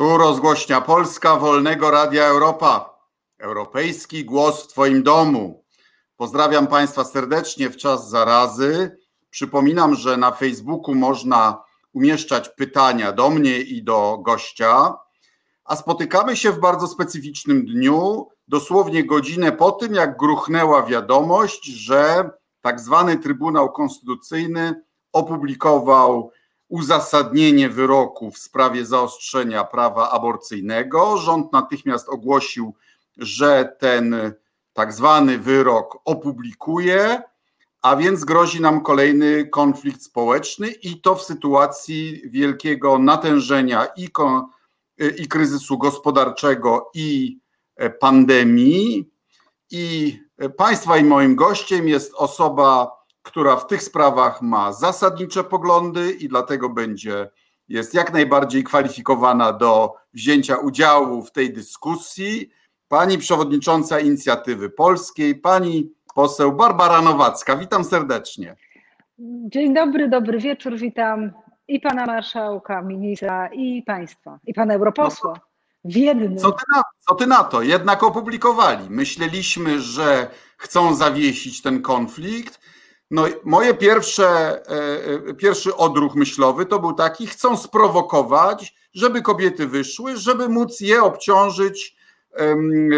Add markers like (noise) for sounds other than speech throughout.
Tu rozgłośnia Polska Wolnego Radia Europa. Europejski głos w Twoim domu. Pozdrawiam Państwa serdecznie w czas zarazy. Przypominam, że na Facebooku można umieszczać pytania do mnie i do gościa, a spotykamy się w bardzo specyficznym dniu, dosłownie godzinę po tym, jak gruchnęła wiadomość, że tak zwany Trybunał Konstytucyjny opublikował uzasadnienie wyroku w sprawie zaostrzenia prawa aborcyjnego. Rząd natychmiast ogłosił, że ten tak zwany wyrok opublikuje, a więc grozi nam kolejny konflikt społeczny i to w sytuacji wielkiego natężenia i, i kryzysu gospodarczego i pandemii. I Państwa i moim gościem jest osoba która w tych sprawach ma zasadnicze poglądy i dlatego będzie jest jak najbardziej kwalifikowana do wzięcia udziału w tej dyskusji. Pani przewodnicząca inicjatywy polskiej, pani poseł Barbara Nowacka. Witam serdecznie. Dzień dobry, dobry wieczór. Witam i pana marszałka, ministra, i państwa, i pana europosła. w jednym. Co ty, na, co ty na to? Jednak opublikowali. Myśleliśmy, że chcą zawiesić ten konflikt no, moje pierwsze, e, e, pierwszy odruch myślowy to był taki, chcą sprowokować, żeby kobiety wyszły, żeby móc je obciążyć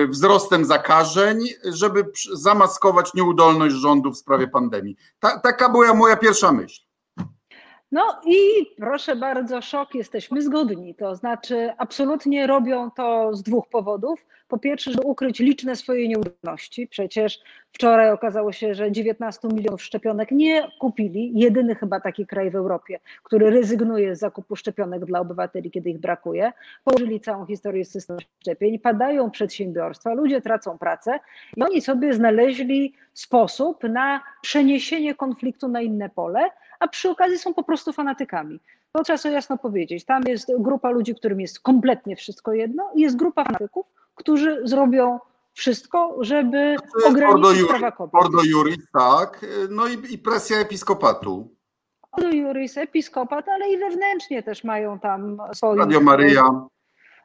wzrostem zakażeń, żeby zamaskować nieudolność rządu w sprawie pandemii. Ta, taka była moja pierwsza myśl. No i proszę bardzo, szok, jesteśmy zgodni. To znaczy, absolutnie robią to z dwóch powodów. Po pierwsze, żeby ukryć liczne swoje nieudolności. Przecież wczoraj okazało się, że 19 milionów szczepionek nie kupili. Jedyny chyba taki kraj w Europie, który rezygnuje z zakupu szczepionek dla obywateli, kiedy ich brakuje. Położyli całą historię systemu szczepień, padają przedsiębiorstwa, ludzie tracą pracę i oni sobie znaleźli sposób na przeniesienie konfliktu na inne pole, a przy okazji są po prostu fanatykami. To trzeba sobie jasno powiedzieć. Tam jest grupa ludzi, którym jest kompletnie wszystko jedno i jest grupa fanatyków, którzy zrobią wszystko, żeby ograniczyć prawa kobiet. Ordo Juris, tak, no i, i presja episkopatu. Ordo Juris, episkopat, ale i wewnętrznie też mają tam swoje... Radio Maryja.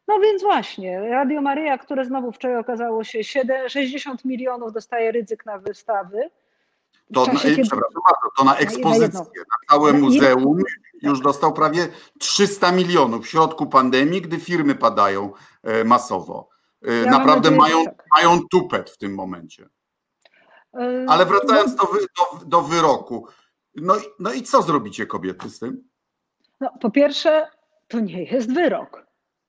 No więc właśnie, Radio Maryja, które znowu wczoraj okazało się 7, 60 milionów dostaje ryzyk na wystawy. To, na, kiedy... to na ekspozycję, na, na całe muzeum już dostał prawie 300 milionów w środku pandemii, gdy firmy padają e, masowo. E, ja Naprawdę nadzieję, mają, tak. mają tupet w tym momencie. E, Ale wracając no, do, do, do wyroku, no, no i co zrobicie kobiety z tym? No, po pierwsze, to nie jest wyrok.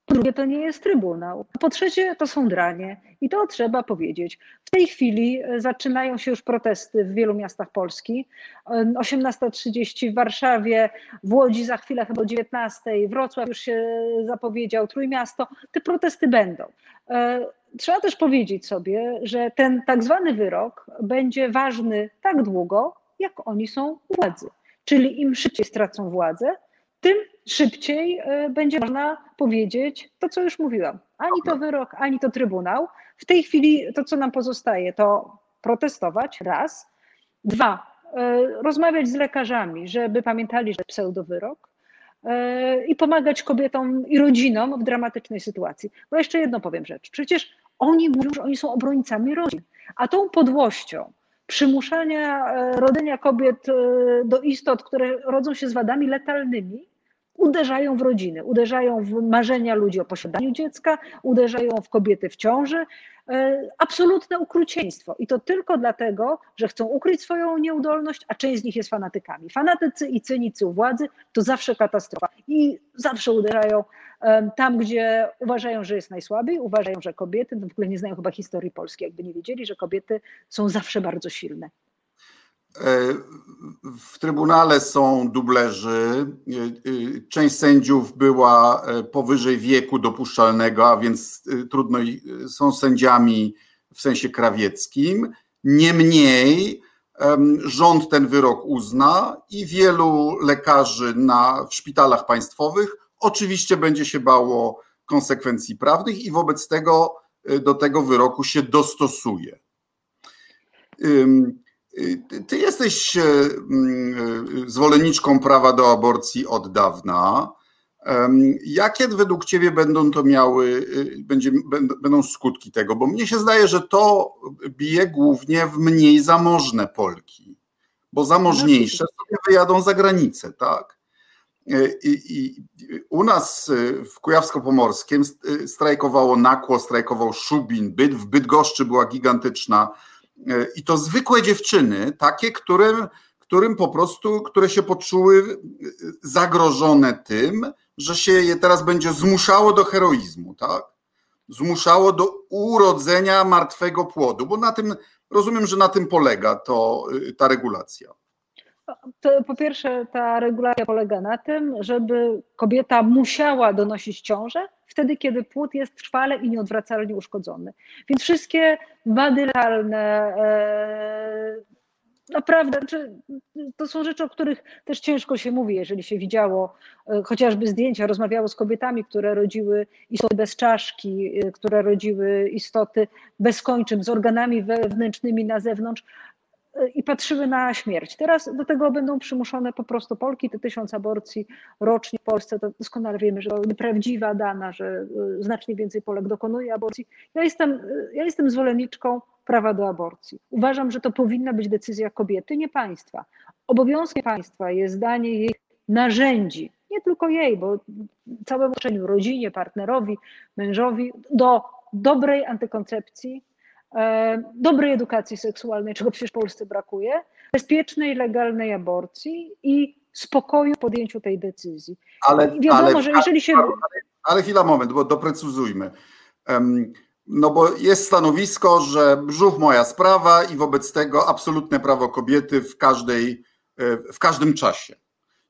Po drugie, to nie jest trybunał. Po trzecie, to są dranie. I to trzeba powiedzieć. W tej chwili e, zaczynają się już protesty w wielu miastach Polski. 18.30 w Warszawie, w Łodzi za chwilę chyba o 19.00, Wrocław już się zapowiedział, Trójmiasto. Te protesty będą. E, trzeba też powiedzieć sobie, że ten tak zwany wyrok będzie ważny tak długo, jak oni są władzy. Czyli im szybciej stracą władzę, tym szybciej e, będzie można powiedzieć to, co już mówiłam. Ani to wyrok, ani to trybunał. W tej chwili to, co nam pozostaje, to protestować, raz. Dwa, e, rozmawiać z lekarzami, żeby pamiętali, że pseudowyrok e, i pomagać kobietom i rodzinom w dramatycznej sytuacji. Bo jeszcze jedno powiem rzecz. Przecież oni mówią, że oni są obrońcami rodzin, a tą podłością przymuszania rodzenia kobiet do istot, które rodzą się z wadami letalnymi, uderzają w rodziny, uderzają w marzenia ludzi o posiadaniu dziecka, uderzają w kobiety w ciąży. E, absolutne ukrucieństwo. I to tylko dlatego, że chcą ukryć swoją nieudolność, a część z nich jest fanatykami. Fanatycy i cynicy u władzy to zawsze katastrofa. I zawsze uderzają tam, gdzie uważają, że jest najsłabiej, uważają, że kobiety, no w ogóle nie znają chyba historii Polski, jakby nie wiedzieli, że kobiety są zawsze bardzo silne. E, w Trybunale są dublerzy. E, e, część sędziów była powyżej wieku dopuszczalnego, a więc trudno są sędziami w sensie krawieckim. Niemniej rząd ten wyrok uzna i wielu lekarzy na, w szpitalach państwowych oczywiście będzie się bało konsekwencji prawnych i wobec tego do tego wyroku się dostosuje. Ty jesteś e, mm, e, zwolenniczką prawa do aborcji od dawna. Jakie według Ciebie będą to miały, y, będzie, będą skutki tego? Bo mnie się zdaje, że to bije głównie w mniej zamożne Polki, bo zamożniejsze no, sobie wyjadą za granicę, tak? I, I, u nas w Kujawsko-Pomorskim strajkowało Nakło, strajkował Szubin, Byt, w Bydgoszczy była gigantyczna i to zwykłe dziewczyny, takie, którym, którym po prostu, które się poczuły zagrożone tym, że się je teraz będzie zmuszało do heroizmu, tak? Zmuszało do urodzenia martwego płodu, bo na tym, rozumiem, że na tym polega to, y, ta regulacja. To po pierwsze, ta regulacja polega na tym, żeby kobieta musiała donosić ciążę wtedy, kiedy płód jest trwale i nieodwracalnie uszkodzony. Więc wszystkie wady e, naprawdę, to są rzeczy, o których też ciężko się mówi, jeżeli się widziało e, chociażby zdjęcia, rozmawiało z kobietami, które rodziły istoty bez czaszki, e, które rodziły istoty bez kończyn, z organami wewnętrznymi na zewnątrz i patrzyły na śmierć. Teraz do tego będą przymuszone po prostu Polki, te tysiąc aborcji rocznie w Polsce, to doskonale wiemy, że to nieprawdziwa dana, że znacznie więcej Polek dokonuje aborcji. Ja jestem, ja jestem zwolenniczką prawa do aborcji. Uważam, że to powinna być decyzja kobiety, nie państwa. Obowiązkiem państwa jest danie jej narzędzi, nie tylko jej, bo całemu otoczeniu, rodzinie, partnerowi, mężowi, do dobrej antykoncepcji, dobrej edukacji seksualnej, czego przecież w Polsce brakuje, bezpiecznej, legalnej aborcji i spokoju w podjęciu tej decyzji. Ale, I wiadomo, ale, że jeżeli się. Ale, ale chwila, moment, bo doprecyzujmy. Um, no bo jest stanowisko, że brzuch moja sprawa i wobec tego absolutne prawo kobiety w, każdej, e, w każdym czasie.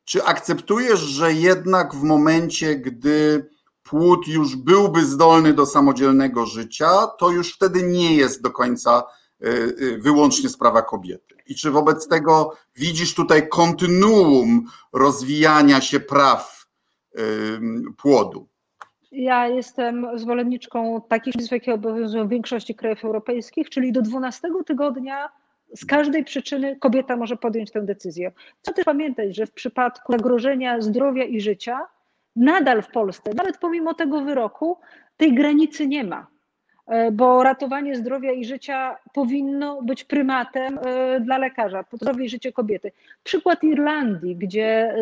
Czy akceptujesz, że jednak w momencie, gdy płód już byłby zdolny do samodzielnego życia, to już wtedy nie jest do końca e, e, wyłącznie sprawa kobiety? I czy wobec tego widzisz tutaj kontynuum rozwijania się praw płodu? Ja jestem zwolenniczką takich przepisów, jakie obowiązują w większości krajów europejskich, czyli do 12 tygodnia z każdej przyczyny kobieta może podjąć tę decyzję. Co też pamiętać, że w przypadku zagrożenia zdrowia i życia, nadal w Polsce, nawet pomimo tego wyroku, tej granicy nie ma. E, bo ratowanie zdrowia i życia powinno być prymatem e, dla lekarza, zdrowie i życie kobiety. Przykład Irlandii, gdzie e,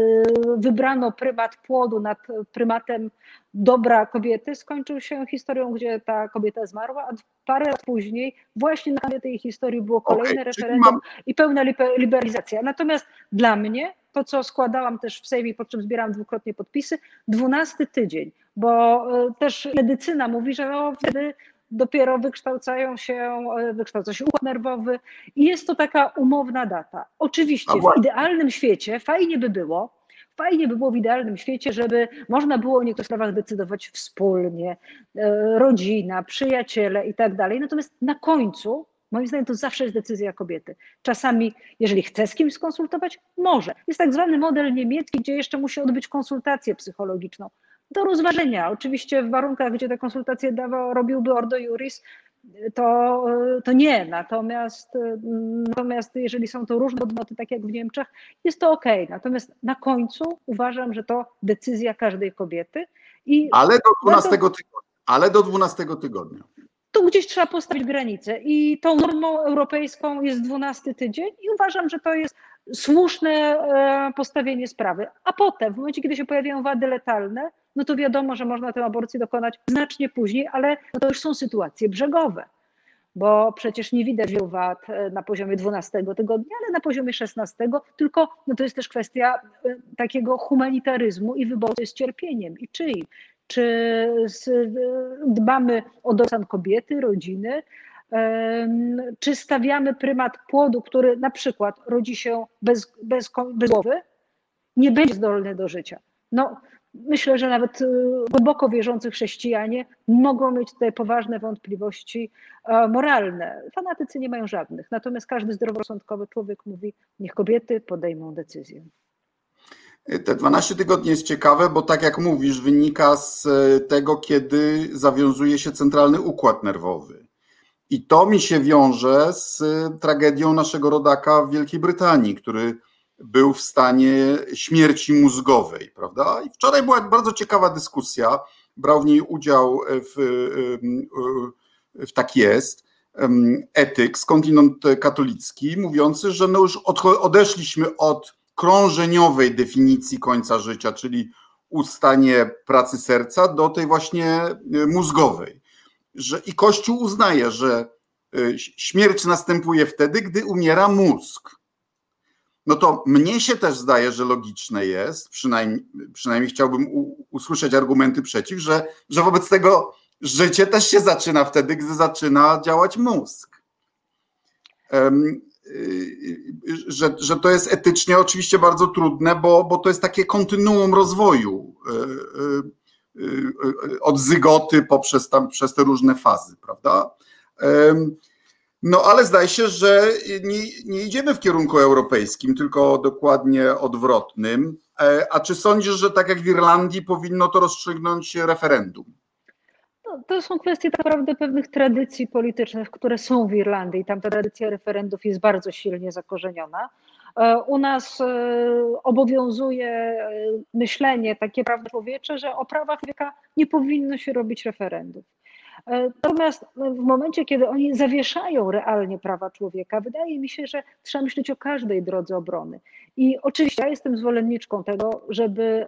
wybrano prymat płodu nad prymatem dobra kobiety, skończył się historią, gdzie ta kobieta zmarła, a parę lat później właśnie na tej historii było kolejne okay, referendum mam... i pełna liberalizacja. Natomiast dla mnie to, co składałam też w Sejmie, po czym zbierałam dwukrotnie podpisy, dwunasty tydzień, bo też medycyna mówi, że no wtedy dopiero wykształcają się, e, wykształca się układ nerwowy i jest to taka umowna data. Oczywiście w idealnym świecie fajnie by było, fajnie by było w idealnym świecie, żeby można było o niektórych sprawach decydować wspólnie, e, rodzina, przyjaciele i tak dalej. Natomiast na końcu Moim zdaniem to zawsze jest decyzja kobiety. Czasami, jeżeli chce z kimś skonsultować, może. Jest tak zwany model niemiecki, gdzie jeszcze musi odbyć konsultację psychologiczną do rozważenia. Oczywiście w warunkach, gdzie te konsultacje dawał, robiłby Ordo Juris, to, to nie. Natomiast, natomiast jeżeli są to różne podmioty, tak jak w Niemczech, jest to ok. Natomiast na końcu uważam, że to decyzja każdej kobiety. I ale do 12 tygodnia. Ale do 12 tygodnia. Tu gdzieś trzeba postawić granicę i tą normą europejską jest 12 tydzień i uważam, że to jest słuszne e, postawienie sprawy. A potem, w momencie, kiedy się pojawiają wady letalne, no to wiadomo, że można tę aborcję dokonać znacznie później, ale no to już są sytuacje brzegowe, bo przecież nie widać wielu wad e, na poziomie 12 tygodnia, ale na poziomie 16, tylko no to jest też kwestia e, takiego humanitaryzmu i wyboru z cierpieniem i czyim. Czy dbamy o dostan kobiety, rodziny, czy stawiamy prymat płodu, który na przykład rodzi się bez, bez, bez głowy, nie będzie zdolny do życia. No, myślę, że nawet y, głęboko wierzący chrześcijanie mogą mieć tutaj poważne wątpliwości e, moralne. Fanatycy nie mają żadnych. Natomiast każdy zdroworozsądkowy człowiek mówi, niech kobiety podejmą decyzję. Te 12 tygodni jest ciekawe, bo tak jak mówisz, wynika z e, tego, kiedy zawiązuje się centralny układ nerwowy. I to mi się wiąże z e, tragedią naszego rodaka w Wielkiej Brytanii, który był w stanie śmierci mózgowej, prawda? I wczoraj była bardzo ciekawa dyskusja, brał w niej udział w, w tak jest, etyk, skądinąd katolicki, mówiący, że no już odeszliśmy od krążeniowej definicji końca życia, czyli ustanie pracy serca, do tej właśnie mózgowej. Że, I Kościół uznaje, że śmierć następuje wtedy, gdy umiera mózg no to mnie się też zdaje, że logiczne jest, przynajmniej, przynajmniej chciałbym usłyszeć argumenty przeciw, że, że wobec tego życie też się zaczyna wtedy, gdy zaczyna działać mózg. Um, że, że to jest etycznie oczywiście bardzo trudne, bo, bo to jest takie kontynuum rozwoju e, od zygoty poprzez tam, przez te różne fazy, prawda? No ale zdaje się, że nie, nie idziemy w kierunku europejskim, tylko dokładnie odwrotnym. E, a czy sądzisz, że tak jak w Irlandii powinno to rozstrzygnąć referendum? No, to są kwestie tak naprawdę pewnych tradycji politycznych, które są w Irlandii. Tam ta tradycja referendów jest bardzo silnie zakorzeniona. E, u nas e, obowiązuje myślenie takie prawda człowiecze, że o prawach wieka nie powinno się robić referendów. E, natomiast no, w momencie, kiedy oni zawieszają realnie prawa człowieka, wydaje mi się, że trzeba myśleć o każdej drodze obrony. I oczywiście ja jestem zwolenniczką tego, żeby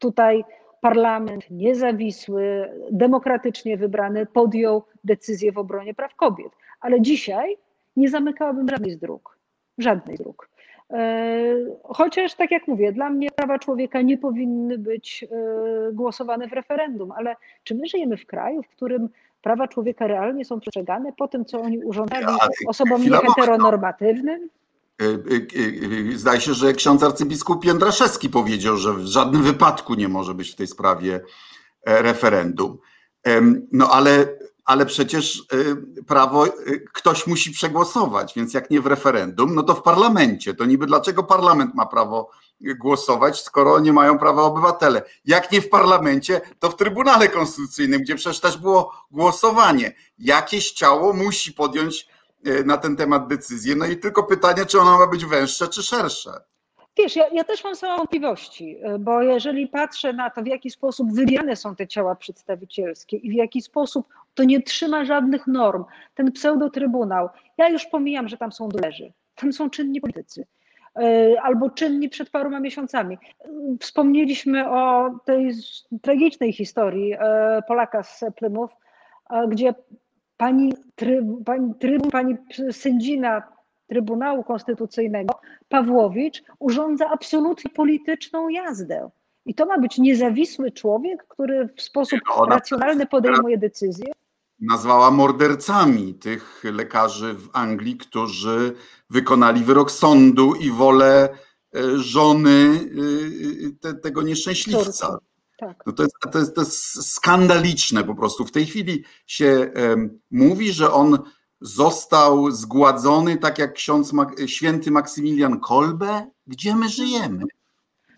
tutaj parlament niezawisły, demokratycznie wybrany podjął decyzję w obronie praw kobiet. Ale dzisiaj nie zamykałabym żadnej z dróg. Żadnej z dróg. E, chociaż, tak jak mówię, dla mnie prawa człowieka nie powinny być e, głosowane w referendum, ale czy my żyjemy w kraju, w którym prawa człowieka realnie są przestrzegane po tym, co oni urządzali osobom nieheteronormatywnym? E, zdaje się, że ksiądz arcybiskup Jędraszewski powiedział, że w żadnym wypadku nie może być w tej sprawie referendum. No ale ale przecież y, prawo y, ktoś musi przegłosować, więc jak nie w referendum, no to w parlamencie. To niby dlaczego parlament ma prawo głosować, skoro nie mają prawa obywatele? Jak nie w parlamencie, to w Trybunale Konstytucyjnym, gdzie przecież też było głosowanie. Jakieś ciało musi podjąć y, na ten temat decyzję. No i tylko pytanie, czy ono ma być węższe czy szersze. Wiesz, ja, ja, też mam same wątpliwości, bo jeżeli patrzę na to, w jaki sposób wybierane są te ciała przedstawicielskie i w jaki sposób to nie trzyma żadnych norm. Ten pseudotrybunał, ja już pomijam, że tam są dulerzy, tam są czynni politycy e, albo czynni przed paroma miesiącami. Wspomnieliśmy o tej tragicznej historii e, Polaka z Plymouth, e, gdzie pani, tryb, pani, tryb, pani sędzina Trybunału Konstytucyjnego Pawłowicz urządza absolutnie polityczną jazdę. I to ma być niezawisły człowiek, który w sposób racjonalny podejmuje decyzje nazwała mordercami tych lekarzy w Anglii, którzy wykonali wyrok sądu i wolę e, żony e, te, tego nieszczęśliwca. Tak. No to, jest, to, jest, to jest skandaliczne po prostu. W tej chwili się um, mówi, że on został zgładzony tak jak ksiądz święty Maksymilian Kolbe. Gdzie my żyjemy?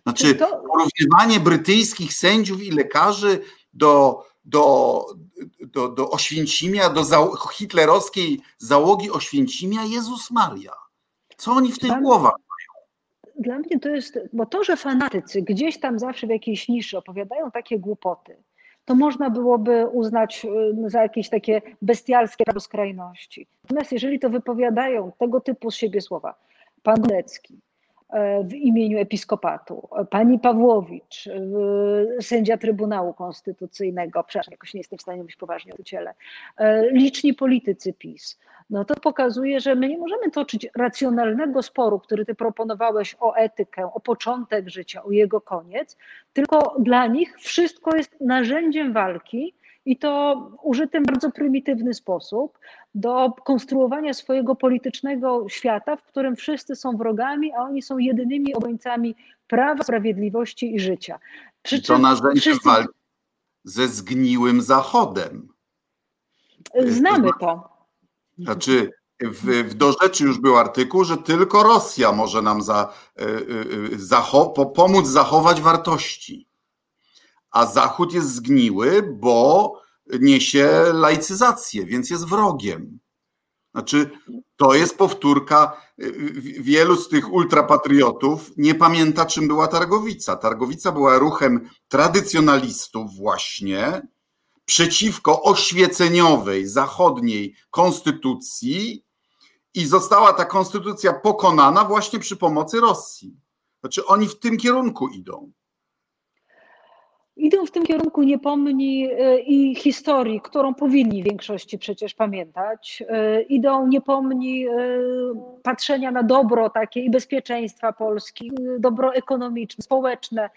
Znaczy, porównywanie brytyjskich sędziów i lekarzy do do, do, do Oświęcimia, do za, hitlerowskiej załogi Oświęcimia, Jezus Maria. Co oni w tych dla głowach mają? Dla mnie to jest, bo to, że fanatycy gdzieś tam zawsze w jakiejś niszy opowiadają takie głupoty, to można byłoby uznać y, za jakieś takie bestialskie skrajności. Natomiast jeżeli to wypowiadają tego typu z siebie słowa, pan Lecki, E, w imieniu episkopatu, pani Pawłowicz, e, sędzia Trybunału Konstytucyjnego, przepraszam, jakoś nie jestem w stanie mówić poważnie o ciele, e, liczni politycy PiS, no to pokazuje, że my nie możemy toczyć racjonalnego sporu, który ty proponowałeś o etykę, o początek życia, o jego koniec, tylko dla nich wszystko jest narzędziem walki i to użytym w bardzo prymitywny sposób do konstruowania swojego politycznego świata, w którym wszyscy są wrogami, a oni są jedynymi obrońcami prawa, sprawiedliwości i życia. Przy to narzędzie wszyscy... walki ze zgniłym Zachodem. Znamy to. Znaczy, w, w do rzeczy już był artykuł, że tylko Rosja może nam za, e, zacho- pomóc zachować wartości a Zachód jest zgniły, bo niesie laicyzację, więc jest wrogiem. Znaczy, to jest powtórka. Wielu z tych ultrapatriotów nie pamięta, czym była Targowica. Targowica była ruchem tradycjonalistów, właśnie przeciwko oświeceniowej, zachodniej konstytucji, i została ta konstytucja pokonana właśnie przy pomocy Rosji. Znaczy, oni w tym kierunku idą idą w tym kierunku niepomni e, i historii, którą powinni w większości przecież pamiętać. E, idą niepomni e, patrzenia na dobro takie i bezpieczeństwa Polski, dobro ekonomiczne, społeczne,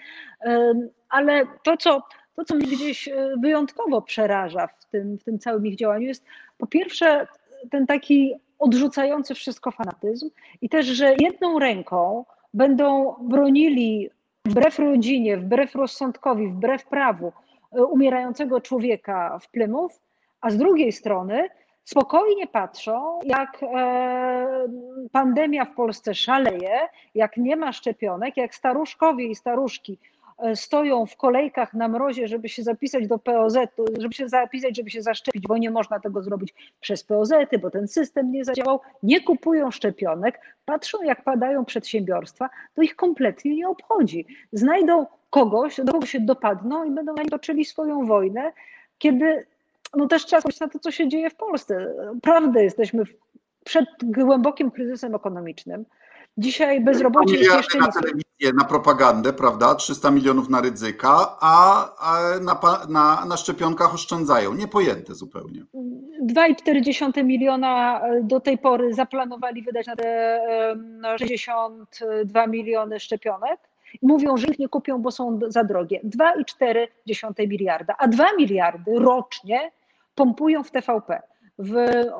ale to, co, to, co mnie gdzieś wyjątkowo przeraża w tym, w tym całym ich działaniu, jest po pierwsze ten taki odrzucający wszystko fanatyzm i też, że jedną ręką będą bronili wbrew rodzinie, wbrew rozsądkowi, wbrew prawu e, umierającego człowieka w Plymouth, a z drugiej strony spokojnie patrzą, jak e, pandemia w Polsce szaleje, jak nie ma szczepionek, jak staruszkowie i staruszki stoją w kolejkach na mrozie, żeby się zapisać do POZ, żeby się zapisać, żeby się zaszczepić, bo nie można tego zrobić przez POZ, bo ten system nie zadziałał, nie kupują szczepionek, patrzą jak padają przedsiębiorstwa, to ich kompletnie nie obchodzi. Znajdą kogoś, do kogo się dopadną i będą toczyli swoją wojnę, kiedy no też trzeba spojrzeć na to, co się dzieje w Polsce. Prawdę jesteśmy przed głębokim kryzysem ekonomicznym. Dzisiaj bezrobocie jest jeszcze na telewizję, na propagandę, prawda? 300 milionów na ryzyka, a, na, na, na szczepionkach oszczędzają. Niepojęte zupełnie. 2,4 miliona e, do tej pory zaplanowali wydać na te 62 miliony szczepionek. Mówią, że ich nie kupią, bo są za drogie. 2,4 miliarda, a 2 miliardy rocznie pompują w TVP w,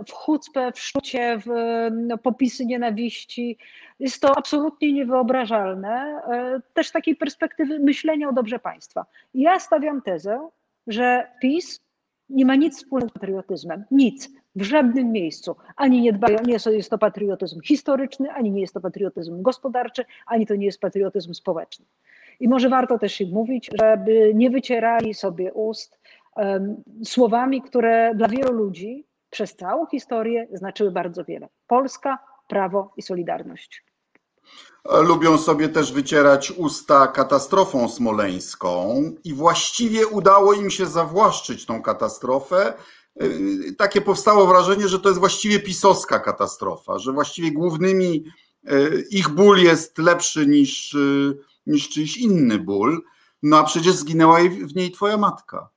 w chucpę, w szczucie, w no, popisy nienawiści. Jest to absolutnie niewyobrażalne. E, też takiej perspektywy myślenia o dobrze państwa. Ja stawiam tezę, że PiS nie ma nic wspólnego z patriotyzmem. Nic. W żadnym miejscu. Ani nie dbają, nie jest to patriotyzm historyczny, ani nie jest to patriotyzm gospodarczy, ani to nie jest patriotyzm społeczny. I może warto też im mówić, żeby nie wycierali sobie ust um, słowami, które dla wielu ludzi przez całą historię znaczyły bardzo wiele. Polska, prawo i solidarność. Lubią sobie też wycierać usta katastrofą smoleńską i właściwie udało im się zawłaszczyć tą katastrofę. Y, takie powstało wrażenie, że to jest właściwie pisowska katastrofa, że właściwie głównymi y, ich ból jest lepszy niż, y, niż czyjś inny ból. No a przecież zginęła w niej twoja matka.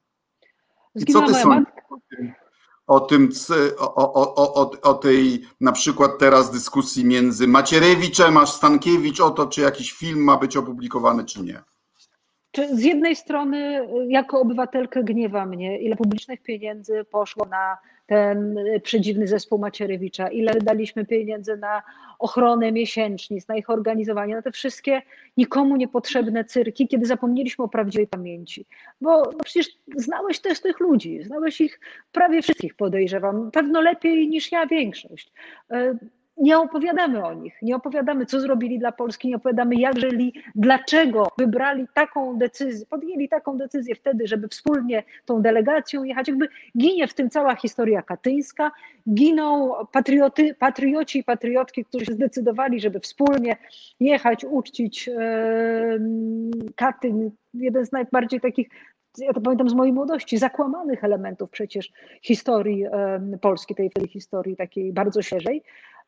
I Zginęła co ty moja matka o tym, o, o, o, o, tej na przykład teraz dyskusji między Macierewiczem a Stankiewicz o to, czy jakiś film ma być opublikowany, czy nie. Czy z jednej strony jako obywatelkę gniewa mnie, ile publicznych pieniędzy poszło na ten przedziwny zespół Macierewicza, ile daliśmy pieniędzy na ochronę miesięcznic, na ich organizowanie, na te wszystkie nikomu niepotrzebne cyrki, kiedy zapomnieliśmy o prawdziwej pamięci. Bo no przecież znałeś też tych ludzi, znałeś ich prawie wszystkich, podejrzewam, pewno lepiej niż ja większość. Nie opowiadamy o nich, nie opowiadamy, co zrobili dla Polski, nie opowiadamy, jak żyli, dlaczego wybrali taką decyzję, podjęli taką decyzję wtedy, żeby wspólnie tą delegacją jechać. Jakby ginie w tym cała historia katyńska, giną patrioty, patrioci i patriotki, którzy zdecydowali, żeby wspólnie jechać, uczcić e, Katyń, jeden z najbardziej takich ja to pamiętam z mojej młodości, zakłamanych elementów przecież historii e, Polski, tej historii takiej bardzo świeżej.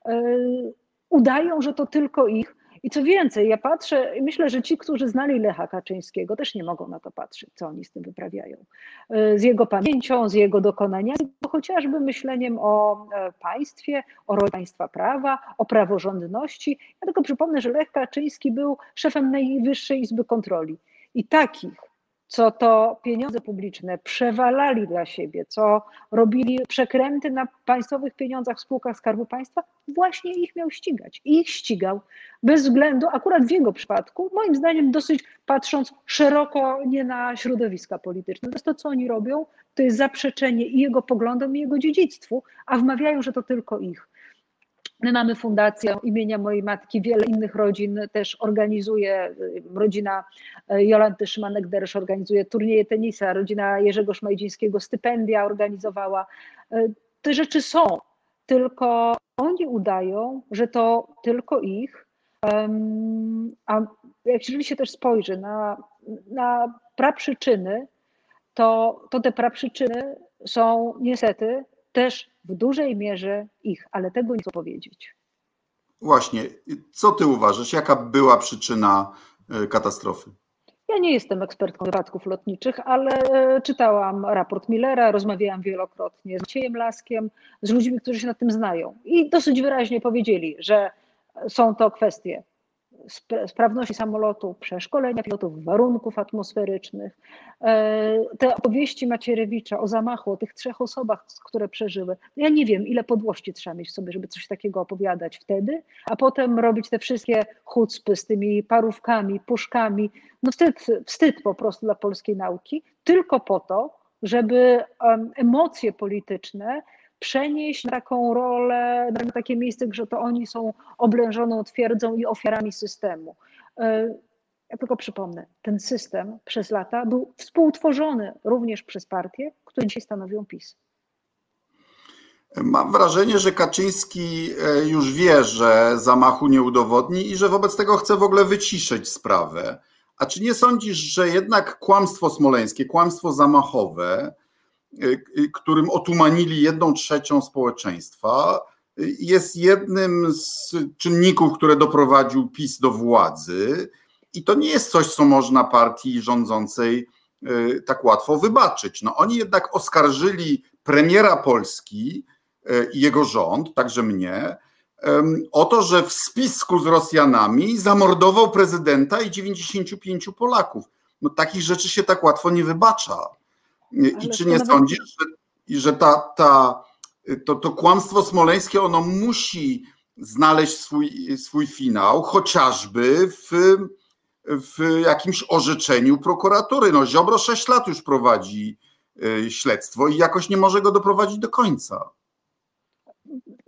E, udają, że to tylko ich. I co więcej, ja patrzę i myślę, że ci, którzy znali Lecha Kaczyńskiego, też nie mogą na to patrzeć, co oni z tym wyprawiają. E, z jego pamięcią, z jego dokonaniami, chociażby myśleniem o e, państwie, o roli państwa prawa, o praworządności. Ja tylko przypomnę, że Lech Kaczyński był szefem Najwyższej Izby Kontroli. I takich co to pieniądze publiczne przewalali dla siebie, co robili przekręty na państwowych pieniądzach w spółkach Skarbu Państwa, właśnie ich miał ścigać. I ich ścigał bez względu, akurat w jego przypadku, moim zdaniem dosyć patrząc szeroko nie na środowiska polityczne. To to, co oni robią, to jest zaprzeczenie i jego poglądom, i jego dziedzictwu, a wmawiają, że to tylko ich. My mamy fundację imienia mojej matki, wiele innych rodzin też organizuje. Rodzina e, Jolanty Szymanek-Deresz organizuje turnieje tenisa, rodzina Jerzego Szmajdzińskiego stypendia organizowała. E, te rzeczy są. tylko oni udają, że to tylko ich. A jak się też spojrzy na, na praprzyczyny, to, to te praprzyczyny są niestety też w dużej mierze ich, ale tego nie chcę powiedzieć. Właśnie, co ty uważasz? Jaka była przyczyna e, katastrofy? Ja nie jestem ekspertką wypadków lotniczych, ale e, czytałam raport Millera, rozmawiałam wielokrotnie z Maciejem Laskiem, z ludźmi, którzy się na tym znają i dosyć wyraźnie powiedzieli, że są to kwestie sprawności samolotu, przeszkolenia pilotów, warunków atmosferycznych. E, te opowieści Macierewicza o zamachu, o tych trzech osobach, które przeżyły, ja nie wiem, ile podłości trzeba mieć w sobie, żeby coś takiego opowiadać wtedy, a potem robić te wszystkie chucpy z tymi parówkami, puszkami. No wstyd, wstyd po prostu dla polskiej nauki, tylko po to, żeby emocje polityczne przenieść na taką rolę, na takie miejsce, że to oni są oblężoną twierdzą i ofiarami systemu. E, ja tylko przypomnę, ten system przez lata był współtworzony również przez partie, które dzisiaj stanowią PiS. Mam wrażenie, że Kaczyński e, już wie, że zamachu nie udowodni i że wobec tego chce w ogóle wyciszyć sprawę. A czy nie sądzisz, że jednak kłamstwo smoleńskie, kłamstwo zamachowe, którym otumanili jedną trzecią społeczeństwa, y, jest jednym z czynników, które doprowadził PiS do władzy. I to nie jest coś, co można partii rządzącej tak łatwo wybaczyć. No, oni jednak oskarżyli premiera Polski i jego rząd, także mnie, o to, że w spisku z Rosjanami zamordował prezydenta i 95 Polaków. No, takich rzeczy się tak łatwo nie wybacza. I czy nie sądzisz, że, że ta, ta, to, to kłamstwo smoleńskie ono musi znaleźć swój, swój finał, chociażby w, w jakimś orzeczeniu prokuratury. No, Ziobro 6 lat już prowadzi y, śledztwo i jakoś nie może go doprowadzić do końca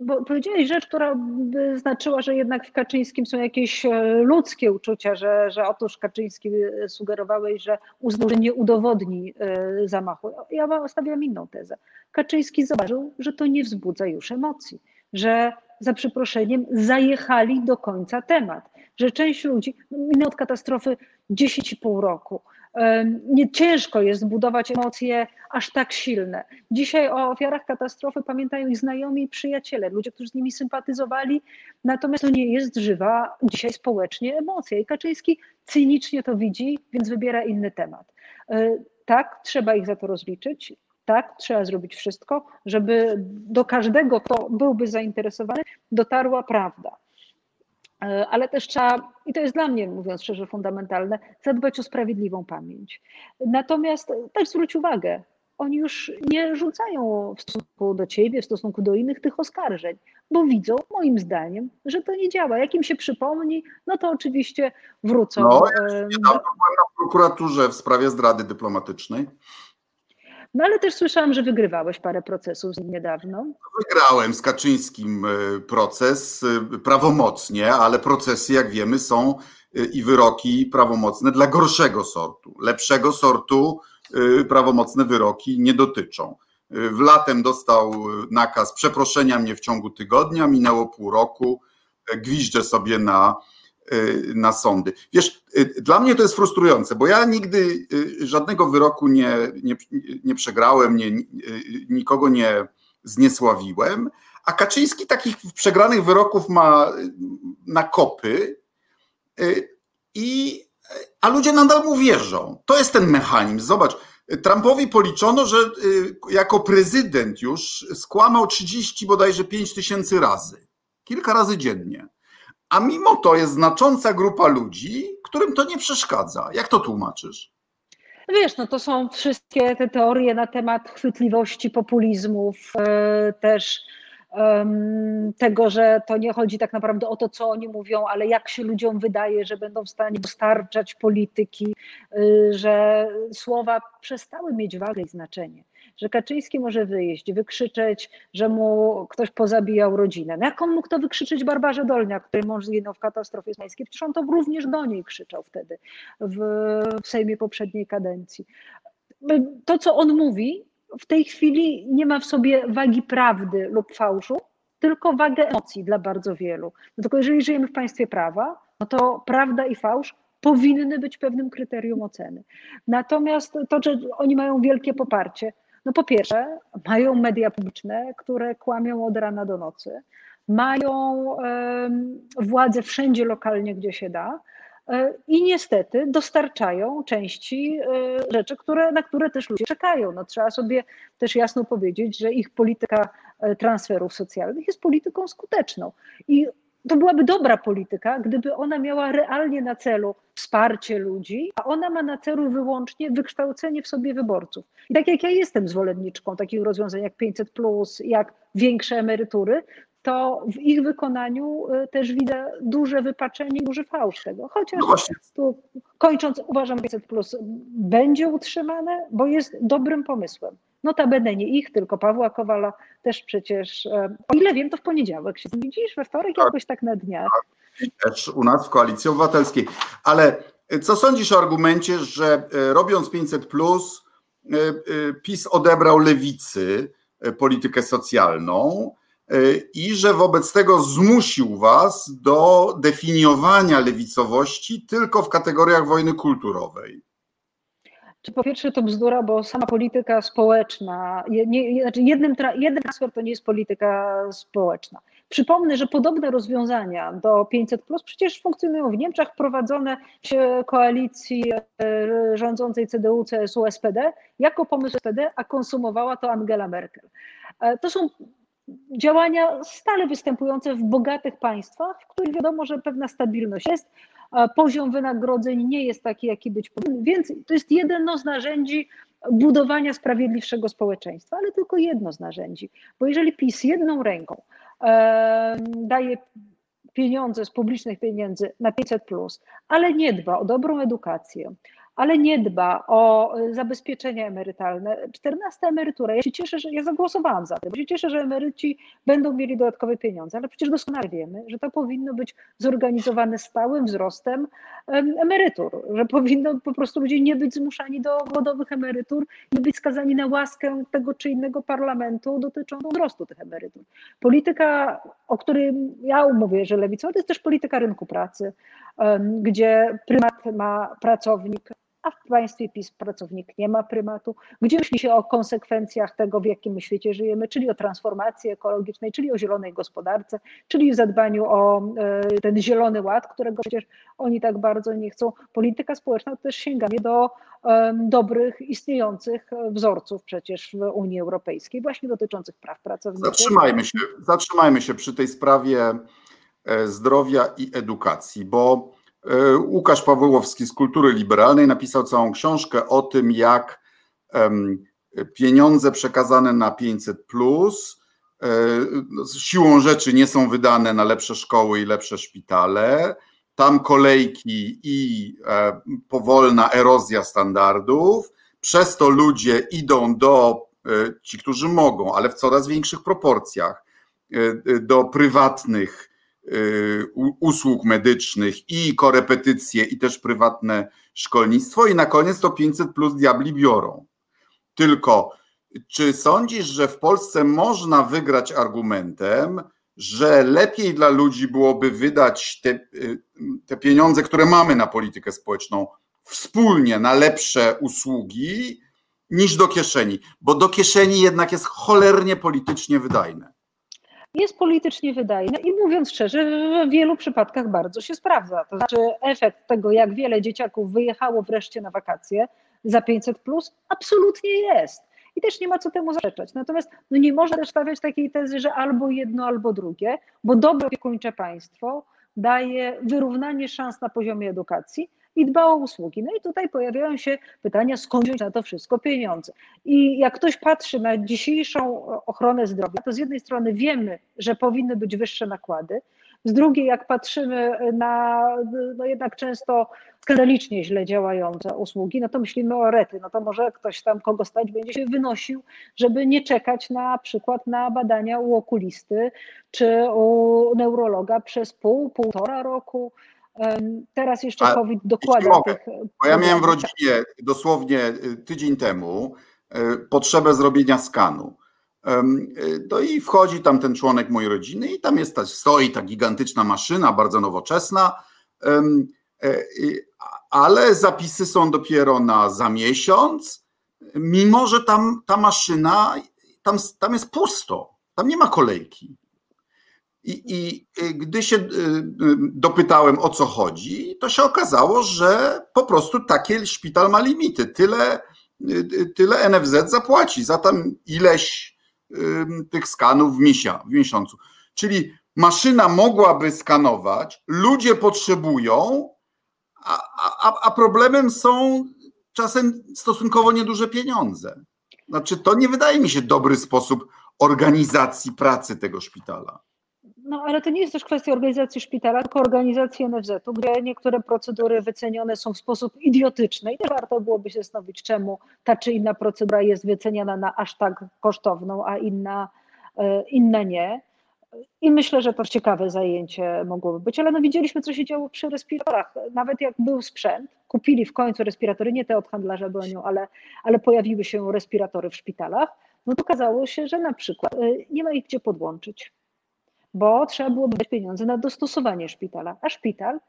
bo powiedziałeś rzecz, która by znaczyła, że jednak w Kaczyńskim są jakieś e, ludzkie uczucia, że, że otóż Kaczyński e, sugerowałeś, że uznał, że nie udowodni e, zamachu. Ja stawiam inną tezę. Kaczyński zauważył, że to nie wzbudza już emocji, że za przeproszeniem zajechali do końca temat, że część ludzi, minęło od katastrofy 10,5 roku, nie ciężko jest budować emocje aż tak silne. Dzisiaj o ofiarach katastrofy pamiętają ich znajomi i przyjaciele, ludzie, którzy z nimi sympatyzowali, natomiast to nie jest żywa dzisiaj społecznie emocja. I Kaczyński cynicznie to widzi, więc wybiera inny temat. E, tak, trzeba ich za to rozliczyć. Tak, trzeba zrobić wszystko, żeby do każdego, kto byłby zainteresowany, dotarła prawda. E, ale też trzeba, i to jest dla mnie, mówiąc szczerze, fundamentalne, zadbać o sprawiedliwą pamięć. Natomiast też zwróć uwagę, oni już nie rzucają w stosunku do ciebie, w stosunku do innych tych oskarżeń, bo widzą, moim zdaniem, że to nie działa. Jak im się przypomni, no to oczywiście wrócą. No, ja byłem na prokuraturze w sprawie zdrady dyplomatycznej. No ale też słyszałam, że wygrywałeś parę procesów niedawno. Wygrałem z Kaczyńskim e, proces e, prawomocnie, ale procesy, jak wiemy, są e, i wyroki prawomocne dla gorszego sortu. Lepszego sortu prawomocne wyroki nie dotyczą. W latem dostał nakaz przeproszenia mnie w ciągu tygodnia, minęło pół roku, gwiżdżę sobie na na sądy. Wiesz, y, dla mnie to jest frustrujące, bo ja nigdy y, żadnego wyroku nie, nie, nie przegrałem, nie, nikogo nie zniesławiłem, a Kaczyński takich przegranych wyroków ma na kopy, i, a ludzie nadal mu wierzą. To jest ten mechanizm. Zobacz, Trumpowi policzono, że jako prezydent już skłamał 30 bodajże 5 tysięcy razy. Kilka razy dziennie a mimo to jest znacząca grupa ludzi, którym to nie przeszkadza. Jak to tłumaczysz? Wiesz, no to są wszystkie te teorie na temat chwytliwości populizmów, e, też tego, że to nie chodzi tak naprawdę o to, co oni mówią, ale jak się ludziom wydaje, że będą w stanie dostarczać polityki, y, że słowa przestały mieć wagę i znaczenie że Kaczyński może wyjść, wykrzyczeć, że mu ktoś pozabijał rodzinę. No jak on mógł to wykrzyczeć Barbarze Dolniak, który mąż zginął w katastrofie smoleńskiej? Przecież on to również do niej krzyczał wtedy w, w Sejmie poprzedniej kadencji. To, co on mówi, w tej chwili nie ma w sobie wagi prawdy lub fałszu, tylko wagę emocji dla bardzo wielu. No tylko jeżeli żyjemy w państwie prawa, no to prawda i fałsz powinny być pewnym kryterium oceny. Natomiast to, że oni mają wielkie poparcie, no po pierwsze, mają media publiczne, które kłamią od rana do nocy, mają władzę wszędzie lokalnie, gdzie się da. E, I niestety dostarczają części e, rzeczy, które, na które też ludzie czekają. No, trzeba sobie też jasno powiedzieć, że ich polityka e, transferów socjalnych jest polityką skuteczną. I to byłaby dobra polityka, gdyby ona miała realnie na celu wsparcie ludzi, a ona ma na celu wyłącznie wykształcenie w sobie wyborców. I tak jak ja jestem zwolenniczką takich rozwiązań jak 500, jak większe emerytury, to w ich wykonaniu y, też widzę duże wypaczenie, duży fałsz tego. Chociaż no tu kończąc, uważam, że 500 plus będzie utrzymane, bo jest dobrym pomysłem. Notabene nie ich, tylko Pawła Kowala też przecież, e, o ile wiem, to w poniedziałek się widzisz, we wtorek tak. jakoś tak na dniach. Też u nas w Koalicji Obywatelskiej. Ale co sądzisz o argumencie, że e, robiąc 500 plus e, PiS odebrał lewicy politykę socjalną, i że wobec tego zmusił was do definiowania lewicowości tylko w kategoriach wojny kulturowej. Czy po pierwsze to bzdura, bo sama polityka społeczna, nie, znaczy jednym, jeden transfer to nie jest polityka społeczna. Przypomnę, że podobne rozwiązania do 500 plus przecież funkcjonują w Niemczech, prowadzone w koalicji e, rządzącej CDU, CSU, SPD jako pomysł SPD, a konsumowała to Angela Merkel. E, to są działania stale występujące w bogatych państwach, w których wiadomo, że pewna stabilność jest, poziom wynagrodzeń nie jest taki, jaki być powinien, więc to jest jedno z narzędzi budowania sprawiedliwszego społeczeństwa, ale tylko jedno z narzędzi, bo jeżeli PiS jedną ręką daje pieniądze z publicznych pieniędzy na 500, ale nie dba o dobrą edukację, ale nie dba o y, zabezpieczenia emerytalne. 14 emerytura. Ja się cieszę, że ja zagłosowałam za tym, bo się cieszę, że emeryci będą mieli dodatkowe pieniądze, ale przecież doskonale wiemy, że to powinno być zorganizowane stałym wzrostem emerytur, że powinno po prostu ludzie nie być zmuszani do głodowych emerytur, nie być skazani na łaskę tego czy innego parlamentu dotyczącą wzrostu tych emerytur. Polityka, o której ja mówię, że lewicowa, to jest też polityka rynku pracy, gdzie prymat ma pracownik, a w państwie PiS pracownik nie ma prymatu, gdzie myśli się o konsekwencjach tego, w jakim świecie żyjemy, czyli o transformacji ekologicznej, czyli o zielonej gospodarce, czyli zadbaniu o e, ten zielony ład, którego przecież oni tak bardzo nie chcą. Polityka społeczna to też sięganie do dobrych, istniejących wzorców przecież w Unii Europejskiej, właśnie dotyczących praw pracowniczych. Zatrzymajmy się, zatrzymajmy się przy tej sprawie e, zdrowia i edukacji, bo Łukasz Pawłowski z Kultury Liberalnej napisał całą książkę o tym, jak pieniądze przekazane na 500 plus e, siłą rzeczy nie są wydane na lepsze szkoły i lepsze szpitale. Tam kolejki i e, powolna erozja standardów. Przez to ludzie idą do, ci, którzy mogą, ale w coraz większych proporcjach, do prywatnych usług medycznych i korepetycje i też prywatne szkolnictwo i na koniec to 500 plus diabli biorą. Tylko czy sądzisz, że w Polsce można wygrać argumentem, że lepiej dla ludzi byłoby wydać te, y, te pieniądze, które mamy na politykę społeczną, wspólnie na lepsze usługi, niż do kieszeni? Bo do kieszeni jednak jest cholernie politycznie wydajne jest politycznie wydajne i mówiąc szczerze, w wielu przypadkach bardzo się sprawdza. To znaczy efekt tego, jak wiele dzieciaków wyjechało wreszcie na wakacje za 500 plus, absolutnie jest. I też nie ma co temu zaprzeczać. Natomiast no nie można też stawiać takiej tezy, że albo jedno, albo drugie, bo dobre opiekuńcze państwo daje wyrównanie szans na poziomie edukacji, i dba o usługi. No i tutaj pojawiają się pytania, skąd wziąć na to wszystko pieniądze. I jak ktoś patrzy na dzisiejszą ochronę zdrowia, to z jednej strony wiemy, że powinny być wyższe nakłady, z drugiej, jak patrzymy na no jednak często skandalicznie źle działające usługi, no to myślimy o rety. No to może ktoś tam, kogo stać, będzie się wynosił, żeby nie czekać na przykład na badania u okulisty czy u neurologa przez pół, półtora roku. Teraz jeszcze A, COVID dokłada tych. Bo ja miałem w rodzinie dosłownie y, tydzień temu y, potrzebę zrobienia skanu. No i wchodzi tam ten członek mojej rodziny i tam jest ta, stoi ta gigantyczna maszyna, bardzo nowoczesna, ale zapisy są dopiero na za miesiąc, mimo że tam ta maszyna, tam, tam jest pusto, tam nie ma kolejki. I, I, gdy się y, y, dopytałem o co chodzi, to się okazało, że po prostu taki szpital ma limity. Tyle, y, tyle NFZ zapłaci za tam ileś tych skanów w, w miesiącu. Czyli maszyna mogłaby skanować, ludzie potrzebują, a, a, a problemem są czasem stosunkowo nieduże pieniądze. Znaczy, to nie wydaje mi się dobry sposób organizacji pracy tego szpitala. No ale to nie jest też kwestia organizacji szpitala, tylko organizacji NFZ-u, gdzie niektóre procedury wycenione są w sposób idiotyczny i też warto byłoby się zastanowić, czemu ta czy inna procedura jest wyceniana na aż tak kosztowną, a inna, e, inna nie. I myślę, że to ciekawe zajęcie mogłoby być, ale no widzieliśmy, co się działo przy respiratorach. Nawet jak był sprzęt, kupili w końcu respiratory, nie te od handlarza bronią, ale, ale pojawiły się respiratory w szpitalach, no to okazało się, że na przykład e, nie ma ich gdzie podłączyć bo trzeba byłoby dać pieniądze na dostosowanie szpitala, a szpital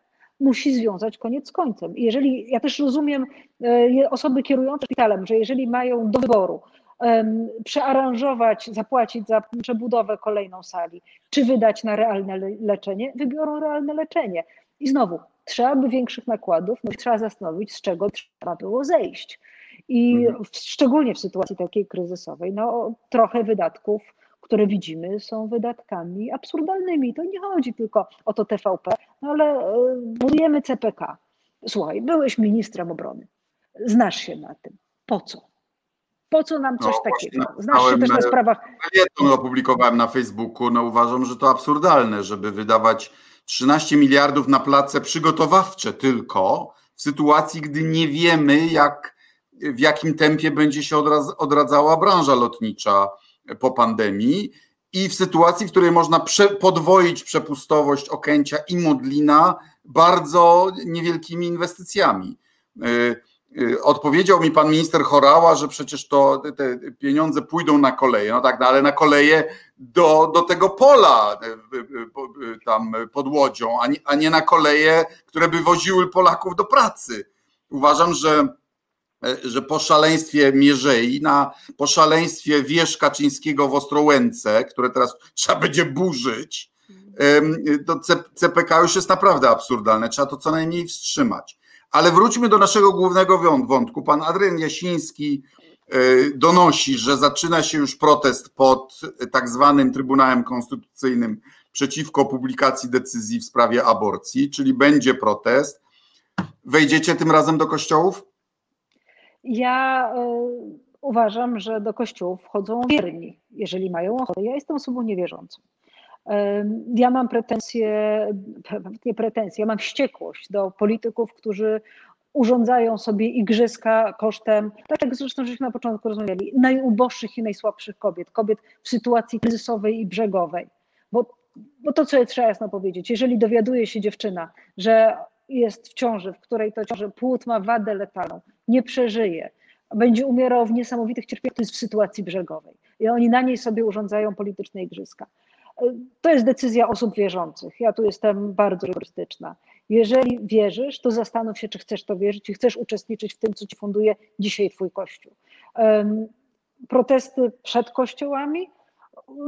musi związać koniec z końcem. jeżeli, ja też rozumiem e, osoby kierujące szpitalem, że jeżeli mają do wyboru um, przearanżować, zapłacić za przebudowę kolejną sali, czy wydać na realne leczenie, wybiorą realne leczenie. I znowu, trzeba by większych nakładów, no trzeba zastanowić, z czego trzeba było zejść. I mhm. szczególnie w sytuacji takiej kryzysowej, no trochę wydatków które widzimy, są wydatkami absurdalnymi. To nie chodzi tylko o to TVP, no ale e, budujemy CPK. Słuchaj, byłeś ministrem obrony, znasz się na tym. Po co? Po co nam coś no, takiego? Znasz się też na sprawach. to opublikowałem na Facebooku. No uważam, że to absurdalne, żeby wydawać 13 miliardów na place przygotowawcze tylko w sytuacji, gdy nie wiemy, jak, w jakim tempie będzie się odradzała branża lotnicza po pandemii i w sytuacji, w której można prze, podwoić przepustowość Okęcia i Modlina bardzo niewielkimi inwestycjami. Y, y, odpowiedział mi pan minister Chorała, że przecież to te pieniądze pójdą na koleje. No tak, no ale na koleje do, do tego pola y, tam pod łodzią, a nie, a nie na koleje, które by woziły Polaków do pracy. Uważam, że E, że po szaleństwie Mierzei, na, po szaleństwie wież Kaczyńskiego w Ostrołęce, które teraz (laughs) trzeba będzie burzyć, to CPK już jest naprawdę absurdalne, trzeba to co najmniej wstrzymać. Ale wróćmy do naszego głównego wątku. Pan Adrian Jasiński e, donosi, że zaczyna się już protest pod tak zwanym Trybunałem Konstytucyjnym przeciwko publikacji decyzji w sprawie aborcji, czyli będzie protest. Wejdziecie tym razem do kościołów? Ja y, uważam, że do kościołów wchodzą wierni, jeżeli mają ochotę. Ja jestem osobą niewierzącą. Ja mam pretensje, nie pretensje, ja mam wściekłość do polityków, którzy urządzają sobie igrzyska kosztem, tak jak zresztą żeśmy na początku rozmawiali, najuboższych i najsłabszych kobiet, kobiet w sytuacji kryzysowej i brzegowej. Bo, bo to, co trzeba jasno powiedzieć, jeżeli dowiaduje się dziewczyna, że jest w ciąży, w której to ciąży płód ma wadę letalną, nie przeżyje, będzie umierał w niesamowitych cierpieniach, to jest w sytuacji brzegowej. I oni na niej sobie urządzają polityczne igrzyska. To jest decyzja osób wierzących. Ja tu jestem bardzo rygorystyczna. Jeżeli wierzysz, to zastanów się, czy chcesz to wierzyć i chcesz uczestniczyć w tym, co ci funduje dzisiaj Twój Kościół. Protesty przed kościołami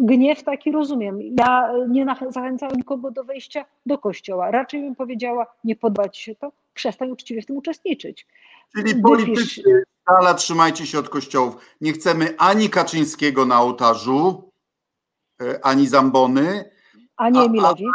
gniew taki rozumiem. Ja nie zachęcałam nikogo do wejścia do kościoła. Raczej bym powiedziała, nie podoba ci się to, przestań uczciwie w tym uczestniczyć. Czyli politycy dala trzymajcie się od kościołów. Nie chcemy ani Kaczyńskiego na ołtarzu, e, ani Zambony. Ani Emilowicz.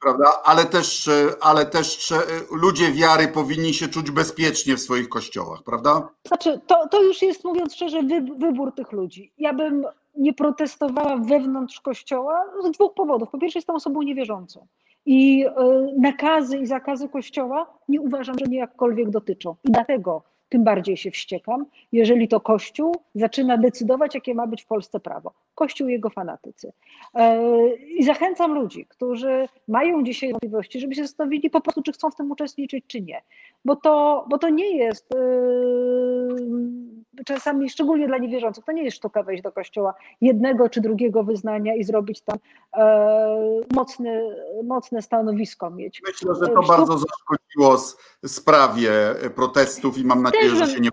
Prawda? Ale też, e, ale też e, ludzie wiary powinni się czuć bezpiecznie w swoich kościołach, prawda? Znaczy, to, to już jest, mówiąc szczerze, wybór tych ludzi. Ja bym nie protestowała wewnątrz kościoła z dwóch powodów. Po pierwsze, jestem osobą niewierzącą i e, nakazy i zakazy kościoła nie uważam, że mnie jakkolwiek dotyczą. I dlatego tym bardziej się wściekam, jeżeli to Kościół zaczyna decydować, jakie ma być w Polsce prawo. Kościół i jego fanatycy. E, I zachęcam ludzi, którzy mają dzisiaj wątpliwości, żeby się zastanowili po prostu, czy chcą w tym uczestniczyć, czy nie. Bo to, bo to nie jest yy, czasami, szczególnie dla niewierzących, to nie jest sztuka wejść do kościoła jednego czy drugiego wyznania i zrobić tam e, mocne, mocne stanowisko mieć. Myślę, że to bardzo zaszkodziło sprawie protestów i mam nadzieję, że się nie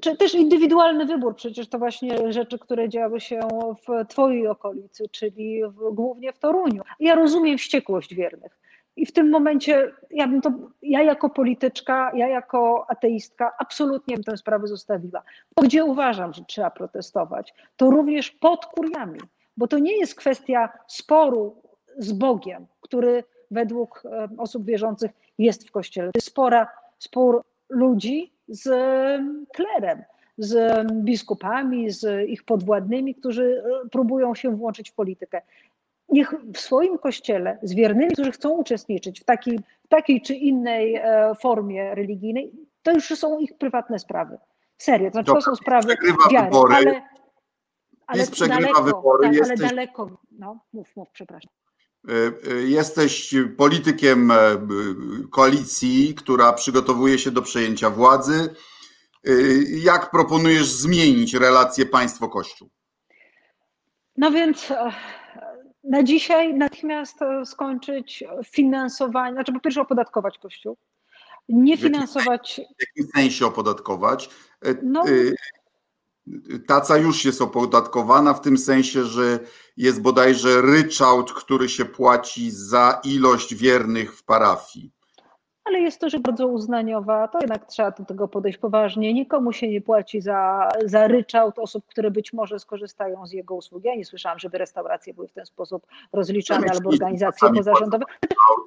czy też indywidualny wybór, przecież to właśnie rzeczy, które działy się w Twojej okolicy, czyli w, głównie w Toruniu. Ja rozumiem wściekłość wiernych. I w tym momencie ja bym to, ja jako polityczka, ja jako ateistka absolutnie bym tę sprawę zostawiła. Gdzie uważam, że trzeba protestować, to również pod kuriami, bo to nie jest kwestia sporu z Bogiem, który według osób wierzących jest w Kościele. To jest spora, spór ludzi z klerem, z biskupami, z ich podwładnymi, którzy próbują się włączyć w politykę niech w swoim kościele z wiernymi, którzy chcą uczestniczyć w takiej, takiej czy innej e, formie religijnej, to już są ich prywatne sprawy. Serio, to, znaczy, to są sprawy wiary, wybory. ale, ale daleko, wybory, tak, jesteś... ale daleko, no mów, mów, przepraszam. E, e, jesteś politykiem koalicji, która przygotowuje się do przejęcia władzy. Jak proponujesz zmienić relacje państwo-kościół? No więc na dzisiaj natychmiast skończyć finansowanie, znaczy po pierwsze opodatkować Kościół, nie finansować... W jakim sensie opodatkować? E, no, e, Taca już jest opodatkowana w tym sensie, że jest bodajże ryczałt, który się płaci za ilość wiernych w parafii ale jest to rzecz bardzo uznaniowa, to jednak trzeba do tego podejść poważnie. Nikomu się nie płaci za, za ryczałt osób, które być może skorzystają z jego usług. Ja nie słyszałam, żeby restauracje były w ten sposób rozliczane albo organizacje pozarządowe.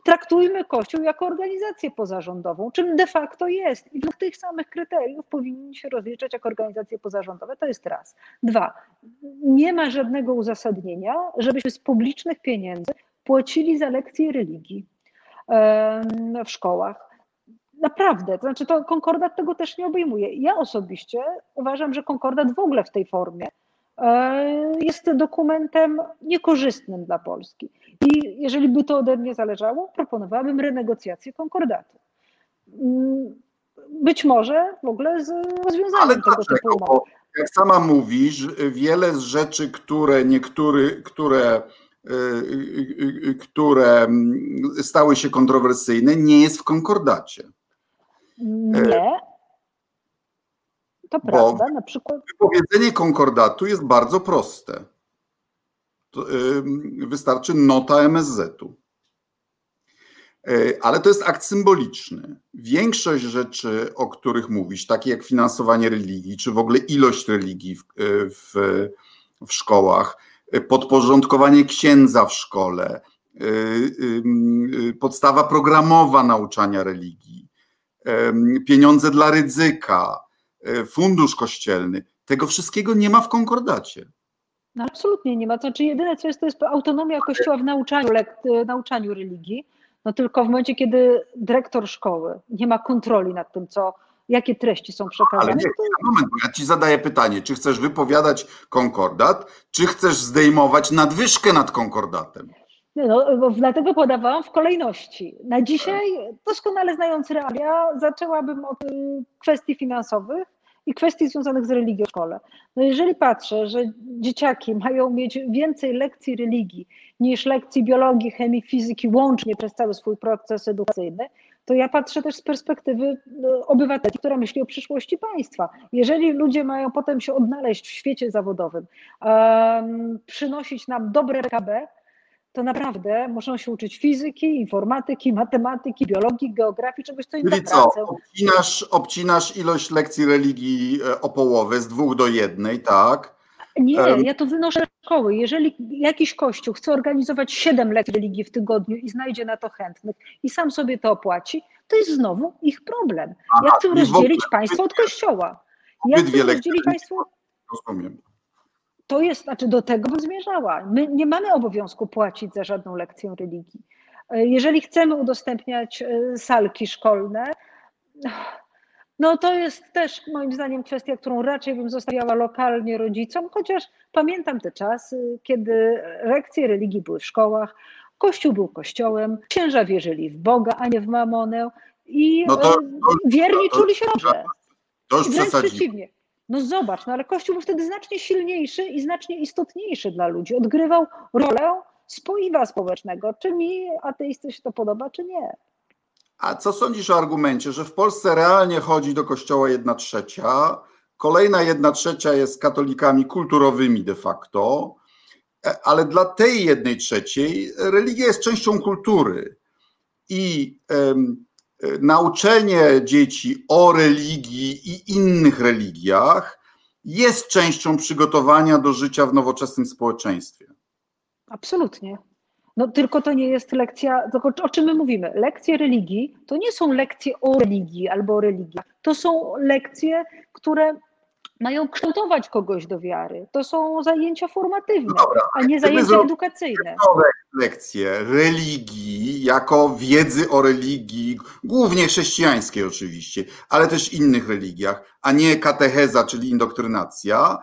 Traktujmy Kościół jako organizację pozarządową, czym de facto jest. I według tych samych kryteriów powinni się rozliczać jako organizacje pozarządowe. To jest raz. Dwa, nie ma żadnego uzasadnienia, żebyśmy z publicznych pieniędzy płacili za lekcje religii w szkołach. Naprawdę, to znaczy to konkordat tego też nie obejmuje. Ja osobiście uważam, że konkordat w ogóle w tej formie e, jest dokumentem niekorzystnym dla Polski. I jeżeli by to ode mnie zależało, proponowałabym renegocjację konkordatu. Mm, być może w ogóle z rozwiązaniem Ale tego typu umowy. Jak sama mówisz, wiele z rzeczy, które niektóry, które które mm, stały się kontrowersyjne, nie jest w konkordacie. Nie. To prawda, na przykład. Wypowiedzenie konkordatu jest bardzo proste. Wystarczy nota MSZ-u. Ale to jest akt symboliczny. Większość rzeczy, o których mówisz, takie jak finansowanie religii, czy w ogóle ilość religii w, w, w szkołach, podporządkowanie księdza w szkole, y, y, y, podstawa programowa nauczania religii, pieniądze dla ryzyka, fundusz kościelny. Tego wszystkiego nie ma w konkordacie. No absolutnie nie ma. To znaczy jedyne co jest, to jest autonomia Kościoła w nauczaniu, nauczaniu religii. No tylko w momencie, kiedy dyrektor szkoły nie ma kontroli nad tym, co jakie treści są przekazane. Ale nie, moment, bo ja ci zadaję pytanie, czy chcesz wypowiadać konkordat, czy chcesz zdejmować nadwyżkę nad konkordatem? No, bo dlatego podawałam w kolejności. Na dzisiaj, doskonale znając realia, zaczęłabym od y, kwestii finansowych i kwestii związanych z religią w szkole. No jeżeli patrzę, że dzieciaki mają mieć więcej lekcji religii niż lekcji biologii, chemii, fizyki łącznie przez cały swój proces edukacyjny, to ja patrzę też z perspektywy no, obywateli, która myśli o przyszłości państwa. Jeżeli ludzie mają potem się odnaleźć w świecie zawodowym, przynosić nam dobre PKB, to naprawdę muszą się uczyć fizyki, informatyki, matematyki, biologii, geografii, czegoś, co im da co, obcinasz, obcinasz ilość lekcji religii e, o połowę, z dwóch do jednej, tak? Nie, ja to wynoszę szkoły. Jeżeli jakiś kościół chce organizować siedem lekcji religii w tygodniu i znajdzie na to chętnych i sam sobie to opłaci, to jest znowu ich problem. Aha, ja chcę rozdzielić państwo od kościoła. Ja chcę rozdzielić państwo. Rozumiem. To jest, znaczy do tego bym zmierzała. My nie mamy obowiązku płacić za żadną lekcję religii. Jeżeli chcemy udostępniać e, salki szkolne, No to jest też moim zdaniem kwestia, którą raczej bym zostawiała lokalnie rodzicom, chociaż pamiętam te czasy, kiedy lekcje religii były w szkołach, kościół był kościołem, księża wierzyli w Boga, a nie w mamonę i no to, to, wierni to, czuli się dobrze. To już Wręcz przeciwnie. No zobacz, no ale Kościół był wtedy znacznie silniejszy i znacznie istotniejszy dla ludzi. Odgrywał rolę spoiwa społecznego. Czy mi ateisty się to podoba, czy nie? A co sądzisz o argumencie, że w Polsce realnie chodzi do kościoła jedna trzecia, kolejna jedna trzecia jest katolikami kulturowymi de facto, e, ale dla tej jednej trzeciej religia jest częścią kultury i um, nauczenie dzieci o religii i innych religiach jest częścią przygotowania do życia w nowoczesnym społeczeństwie. Absolutnie. No tylko to nie jest lekcja, tylko o czym my mówimy? Lekcje religii to nie są lekcje o religii albo o religii. To są lekcje, które mają kształtować kogoś do wiary. To są zajęcia formatywne, Dobra, a nie zajęcia edukacyjne. Lekcje religii, jako wiedzy o religii, głównie chrześcijańskiej oczywiście, ale też innych religiach, a nie katecheza, czyli indoktrynacja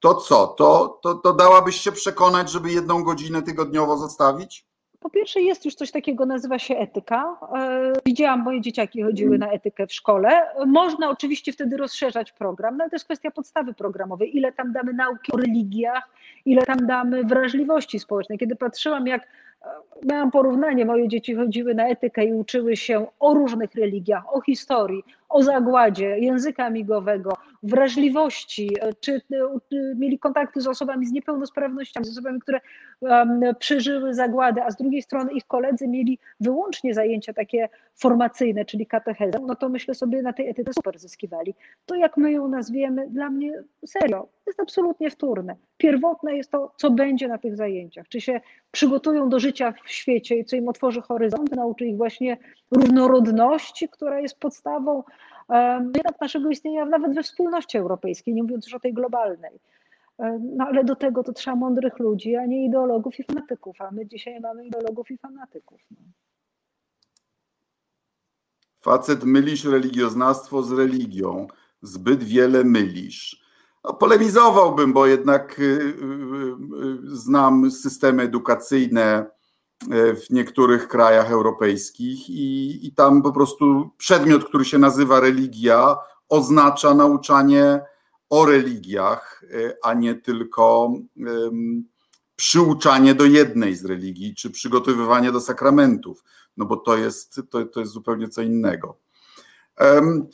to co? To, to, to dałabyś się przekonać, żeby jedną godzinę tygodniowo zostawić? Po pierwsze, jest już coś takiego, nazywa się etyka. E, widziałam, moje dzieciaki chodziły na etykę w szkole. Można oczywiście wtedy rozszerzać program, no ale jest kwestia podstawy programowej. Ile tam damy nauki o religiach, ile tam damy wrażliwości społecznej. Kiedy patrzyłam, jak miałam porównanie, moje dzieci chodziły na etykę i uczyły się o różnych religiach, o historii, o zagładzie, języka migowego, wrażliwości, czy mieli kontakty z osobami z niepełnosprawnościami, z osobami, które przeżyły zagładę, a z drugiej strony ich koledzy mieli wyłącznie zajęcia takie formacyjne, czyli katechezę, no to myślę sobie na tej etyce super zyskiwali. To jak my ją nazwiemy, dla mnie serio, jest absolutnie wtórne. Pierwotne jest to, co będzie na tych zajęciach. Czy się przygotują do życia w świecie i co im otworzy horyzont, nauczy ich właśnie różnorodności, która jest podstawą jednak naszego istnienia nawet we wspólnocie europejskiej, nie mówiąc już o tej globalnej. No ale do tego to trzeba mądrych ludzi, a nie ideologów i fanatyków, a my dzisiaj mamy ideologów i fanatyków. No. Facet, mylisz religioznawstwo z religią. Zbyt wiele mylisz. No, polemizowałbym, bo jednak y, y, y, znam systemy edukacyjne w niektórych krajach europejskich i, i tam po prostu przedmiot, który się nazywa religia, oznacza nauczanie o religiach, a nie tylko przyuczanie do jednej z religii, czy przygotowywanie do sakramentów, no bo to jest, to, to jest zupełnie co innego. Um,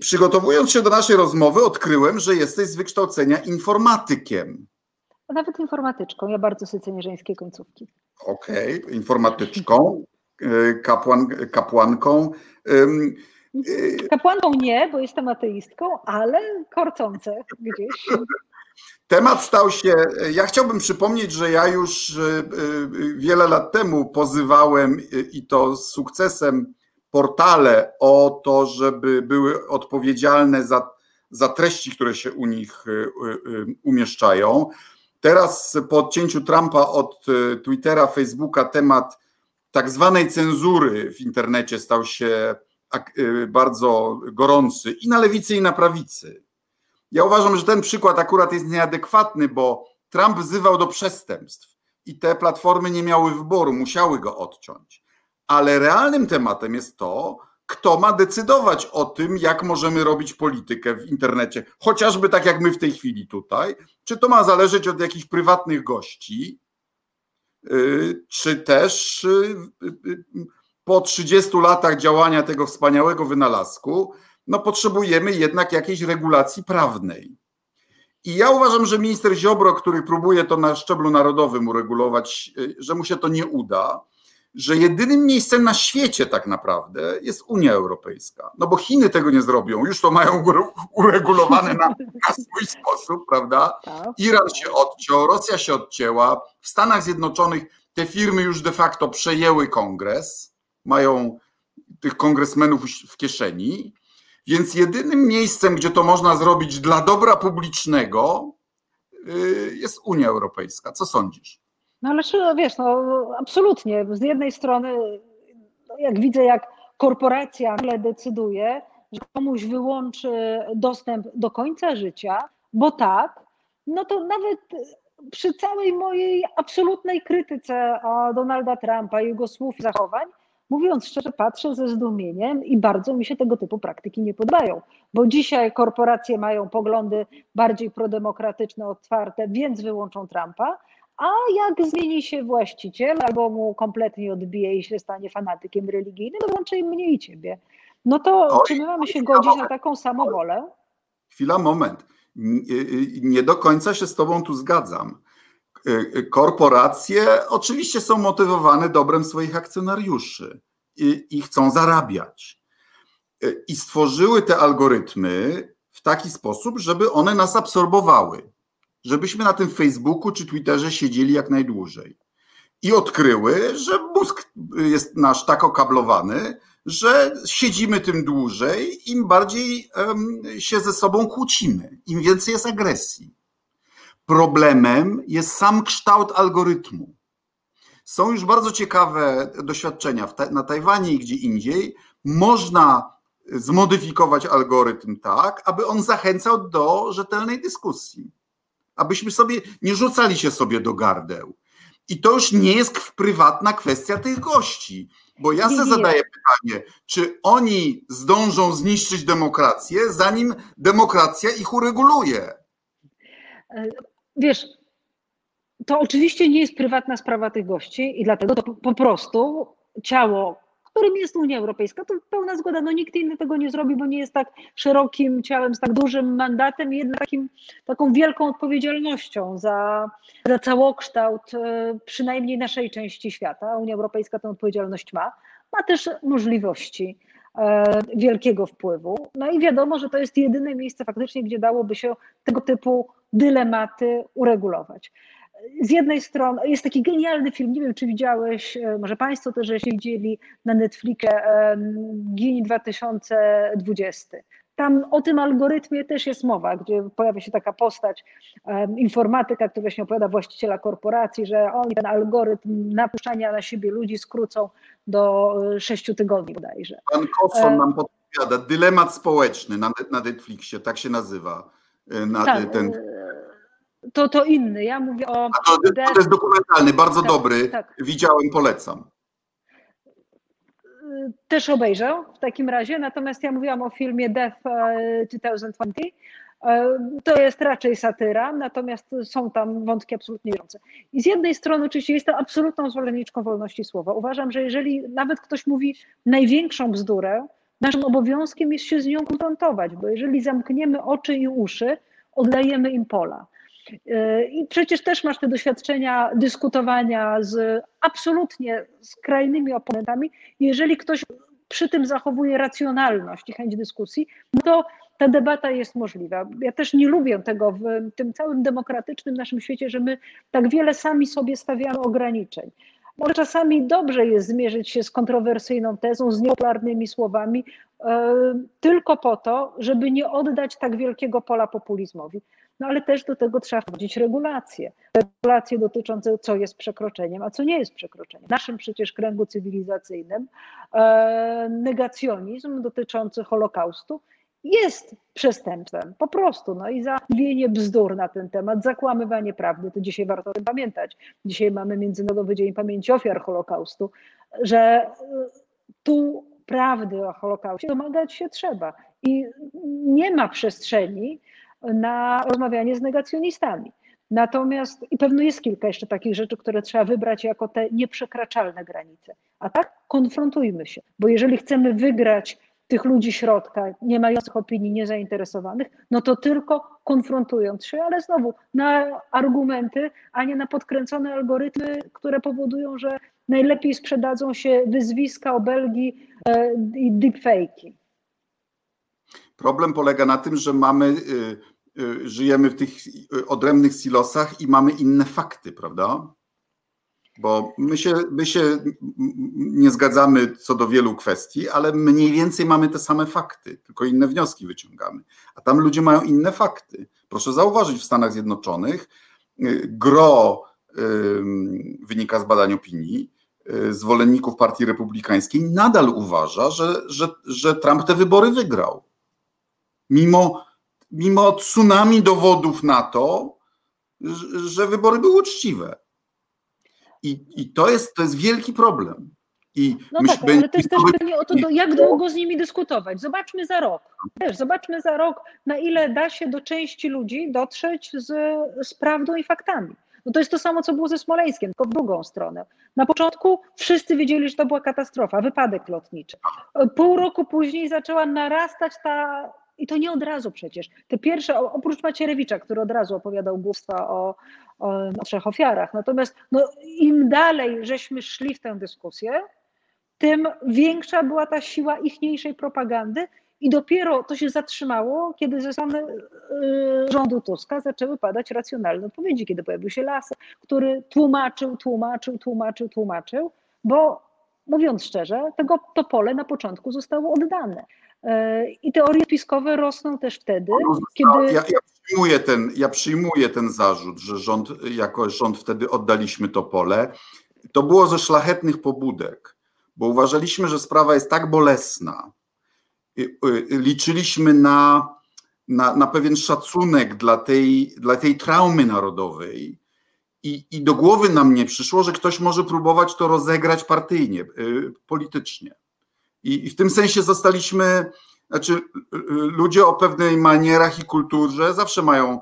przygotowując się do naszej rozmowy, odkryłem, że jesteś z wykształcenia informatykiem. A nawet informatyczką. Ja bardzo sobie cenię żeńskie końcówki. Okej, okay. informatyczką, e, kapłan, kapłanką. Kapłanką nie, bo jestem ateistką, ale korcące gdzieś. Temat stał się. Ja chciałbym przypomnieć, że ja już e, wiele lat temu pozywałem i to z sukcesem portale o to, żeby były odpowiedzialne za, za treści, które się u nich umieszczają. Teraz po odcięciu Trumpa od Twittera, Facebooka temat tak zwanej cenzury w internecie stał się bardzo gorący i na lewicy, i na prawicy. Ja uważam, że ten przykład akurat jest nieadekwatny, bo Trump wzywał do przestępstw i te platformy nie miały wyboru, musiały go odciąć. Ale realnym tematem jest to, kto ma decydować o tym, jak możemy robić politykę w internecie, chociażby tak jak my w tej chwili tutaj, czy to ma zależeć od jakichś prywatnych gości, y, czy też y, y, po 30 latach działania tego wspaniałego wynalazku, no potrzebujemy jednak jakiejś regulacji prawnej. I ja uważam, że minister Ziobro, który próbuje to na szczeblu narodowym uregulować, że mu się to nie uda, że jedynym miejscem na świecie tak naprawdę jest Unia Europejska. No bo Chiny tego nie zrobią, już to mają uregulowane na, na swój sposób, prawda? Tak. Iran się odciął, Rosja się odcięła, w Stanach Zjednoczonych te firmy już de facto przejęły kongres, mają tych kongresmenów w kieszeni, więc jedynym miejscem, gdzie to można zrobić dla dobra publicznego, y, jest Unia Europejska. Co sądzisz? No ale wiesz, no absolutnie. Z jednej strony, no jak widzę, jak korporacja decyduje, że komuś wyłączy dostęp do końca życia, bo tak, no to nawet przy całej mojej absolutnej krytyce Donalda Trumpa i jego słów i zachowań, mówiąc szczerze, patrzę ze zdumieniem i bardzo mi się tego typu praktyki nie podobają, bo dzisiaj korporacje mają poglądy bardziej prodemokratyczne, otwarte, więc wyłączą Trumpa, a jak zmieni się właściciel albo mu kompletnie odbije i się stanie fanatykiem religijnym, to włączy im mnie i ciebie. No to Oj, czy my mamy się godzić na taką samą wolę? Chwila, moment. Nie do końca się z Tobą tu zgadzam. Korporacje oczywiście są motywowane dobrem swoich akcjonariuszy i, i chcą zarabiać. I stworzyły te algorytmy w taki sposób, żeby one nas absorbowały żebyśmy na tym Facebooku czy Twitterze siedzieli jak najdłużej. I odkryły, że mózg jest nasz tak okablowany, że siedzimy tym dłużej, im bardziej się ze sobą kłócimy, im więcej jest agresji. Problemem jest sam kształt algorytmu. Są już bardzo ciekawe doświadczenia na Tajwanie i gdzie indziej. Można zmodyfikować algorytm tak, aby on zachęcał do rzetelnej dyskusji abyśmy sobie nie rzucali się sobie do gardeł. I to już nie jest prywatna kwestia tych gości, bo ja sobie zadaję pytanie, czy oni zdążą zniszczyć demokrację, zanim demokracja ich ureguluje? Wiesz, to oczywiście nie jest prywatna sprawa tych gości i dlatego to po prostu ciało którym jest Unia Europejska. To pełna zgoda, no nikt inny tego nie zrobi, bo nie jest tak szerokim ciałem, z tak dużym mandatem i jednak takim, taką wielką odpowiedzialnością za, za całokształt e, przynajmniej naszej części świata. Unia Europejska tę odpowiedzialność ma. Ma też możliwości e, wielkiego wpływu. No i wiadomo, że to jest jedyne miejsce faktycznie, gdzie dałoby się tego typu dylematy uregulować z jednej strony jest taki genialny film, nie wiem czy widziałeś, e, może Państwo też jeśli widzieli na Netflixie Gini 2020. Tam o tym algorytmie też jest mowa, gdzie pojawia się taka postać um, informatyka, który właśnie opowiada właściciela korporacji, że oni ten algorytm napuszczania na siebie ludzi skrócą do e, sześciu tygodni bodajże. Pan Kosson e, nam podpowiada, dylemat społeczny na, na Netflixie, tak się nazywa. Na tak, ten to, to inny. Ja mówię o. To, to, jest dokumentalny, bardzo tak, dobry. Tak. Widziałem, polecam. Też obejrzę w takim razie, natomiast ja mówiłam o filmie Death 2020. E, e, to jest raczej satyra, natomiast są tam wątki absolutnie bieżące. I z jednej strony oczywiście jestem absolutną zwolenniczką wolności słowa. Uważam, że jeżeli nawet ktoś mówi największą bzdurę, naszym obowiązkiem jest się z nią konfrontować, bo jeżeli zamkniemy oczy i uszy, oddajemy im pola. I przecież też masz te doświadczenia dyskutowania z absolutnie skrajnymi oponentami. Jeżeli ktoś przy tym zachowuje racjonalność i chęć dyskusji, to ta debata jest możliwa. Ja też nie lubię tego w tym całym demokratycznym naszym świecie, że my tak wiele sami sobie stawiamy ograniczeń. Może czasami dobrze jest zmierzyć się z kontrowersyjną tezą, z niepopularnymi słowami, yy, tylko po to, żeby nie oddać tak wielkiego pola populizmowi. No ale też do tego trzeba wchodzić regulacje. Regulacje dotyczące, co jest przekroczeniem, a co nie jest przekroczeniem. W naszym przecież kręgu cywilizacyjnym e, negacjonizm dotyczący Holokaustu jest przestępstwem, po prostu. No i za bzdur na ten temat, zakłamywanie prawdy, to dzisiaj warto o tym pamiętać. Dzisiaj mamy Międzynarodowy Dzień Pamięci Ofiar Holokaustu, że e, tu prawdy o Holokauście domagać się trzeba. I nie ma przestrzeni na rozmawianie z negacjonistami. Natomiast i pewno jest kilka jeszcze takich rzeczy, które trzeba wybrać jako te nieprzekraczalne granice. A tak konfrontujmy się, bo jeżeli chcemy wygrać tych ludzi środka, nie mających opinii, niezainteresowanych, no to tylko konfrontując się, ale znowu na argumenty, a nie na podkręcone algorytmy, które powodują, że najlepiej sprzedadzą się wyzwiska, obelgi e, i deepfake'i. Problem polega na tym, że mamy y, żyjemy w tych y, odrębnych silosach i mamy inne fakty, prawda? Bo my się, my się nie zgadzamy co do wielu kwestii, ale mniej więcej mamy te same fakty, tylko inne wnioski wyciągamy. A tam ludzie mają inne fakty. Proszę zauważyć, w Stanach Zjednoczonych y, gro wynika z badań opinii, zwolenników Partii Republikańskiej nadal uważa, że, że, że Trump te wybory wygrał Mimo, mimo tsunami dowodów na to, że wybory były uczciwe. I, i to, jest, to jest wielki problem. I no tak, ale to jest też pytanie o to, do, jak długo z nimi dyskutować. Zobaczmy za rok. Wiesz, zobaczmy za rok, na ile da się do części ludzi dotrzeć z, z prawdą i faktami. No to jest to samo, co było ze Smoleńskiem, tylko w drugą stronę. Na początku wszyscy wiedzieli, że to była katastrofa, wypadek lotniczy. Pół roku później zaczęła narastać ta i to nie od razu przecież. Te pierwsze, oprócz Macierewicza, który od razu opowiadał głupstwa o, o, o trzech ofiarach. Natomiast no, im dalej żeśmy szli w tę dyskusję, tym większa była ta siła ichniejszej propagandy i dopiero to się zatrzymało, kiedy ze strony y, rządu Tuska zaczęły padać racjonalne odpowiedzi, kiedy pojawił się las, który tłumaczył, tłumaczył, tłumaczył, tłumaczył, bo mówiąc szczerze, tego, to pole na początku zostało oddane. Y, I teorie spiskowe rosną też wtedy, kiedy. Ja, ja, przyjmuję ten, ja przyjmuję ten zarzut, że rząd, jako rząd wtedy oddaliśmy to pole. To było ze szlachetnych pobudek, bo uważaliśmy, że sprawa jest tak bolesna, Y, y, liczyliśmy na, na, na pewien szacunek dla tej, dla tej traumy narodowej. I, I do głowy nam nie przyszło, że ktoś może próbować to rozegrać partyjnie, y, politycznie. I, I, w tym sensie zostaliśmy, znaczy ludzie o pewnej manierach i kulturze zawsze mają,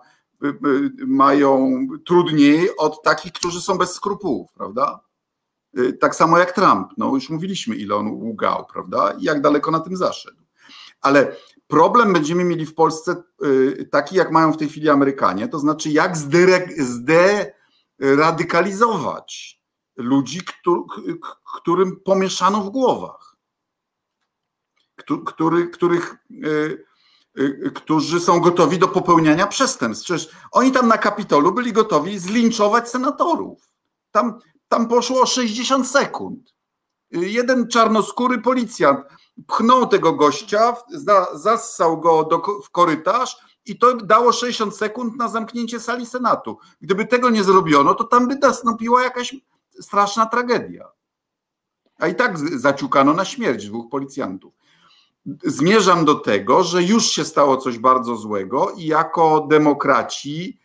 mają trudniej od takich, którzy są bez skrupułów, prawda? Tak samo jak Trump. No już mówiliśmy, ile on ługał, prawda? I jak daleko na tym zaszedł. Ale problem będziemy mieli w Polsce y, taki, jak mają w tej chwili Amerykanie, to znaczy jak zderadykalizować ludzi, którym pomieszano w głowach, który, których, y, y, którzy są gotowi do popełniania przestępstw. Przecież oni tam na Kapitolu byli gotowi zlinczować senatorów. Tam, tam poszło o 60 sekund. Jeden czarnoskóry policjant pchnął tego gościa, zassał go do, w korytarz i to dało 60 sekund na zamknięcie sali Senatu. Gdyby tego nie zrobiono, to tam by nastąpiła jakaś straszna tragedia. A i tak zaciukano na śmierć dwóch policjantów. Zmierzam do tego, że już się stało coś bardzo złego i jako demokraci,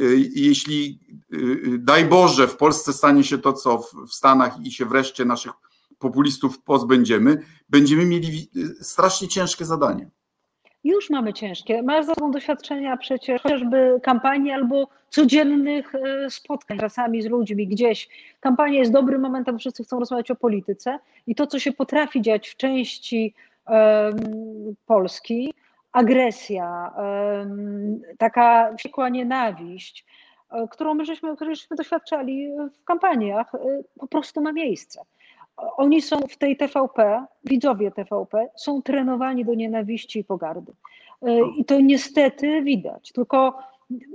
y, jeśli y, y, daj Boże, w Polsce stanie się to, co w Stanach i się wreszcie naszych populistów pozbędziemy, będziemy mieli strasznie ciężkie zadanie. Już mamy ciężkie. Masz za sobą doświadczenia przecież chociażby kampanii albo codziennych e, spotkań czasami z ludźmi gdzieś. Kampania jest dobrym momentem, wszyscy chcą rozmawiać o polityce i to, co się potrafi dziać w części um, Polski, agresja, um, taka wściekła nienawiść, e, którą my żeśmy, żeśmy doświadczali w kampaniach, e, po prostu ma miejsce oni są w tej TVP, widzowie TVP, są trenowani do nienawiści i pogardy. E, I to niestety widać. Tylko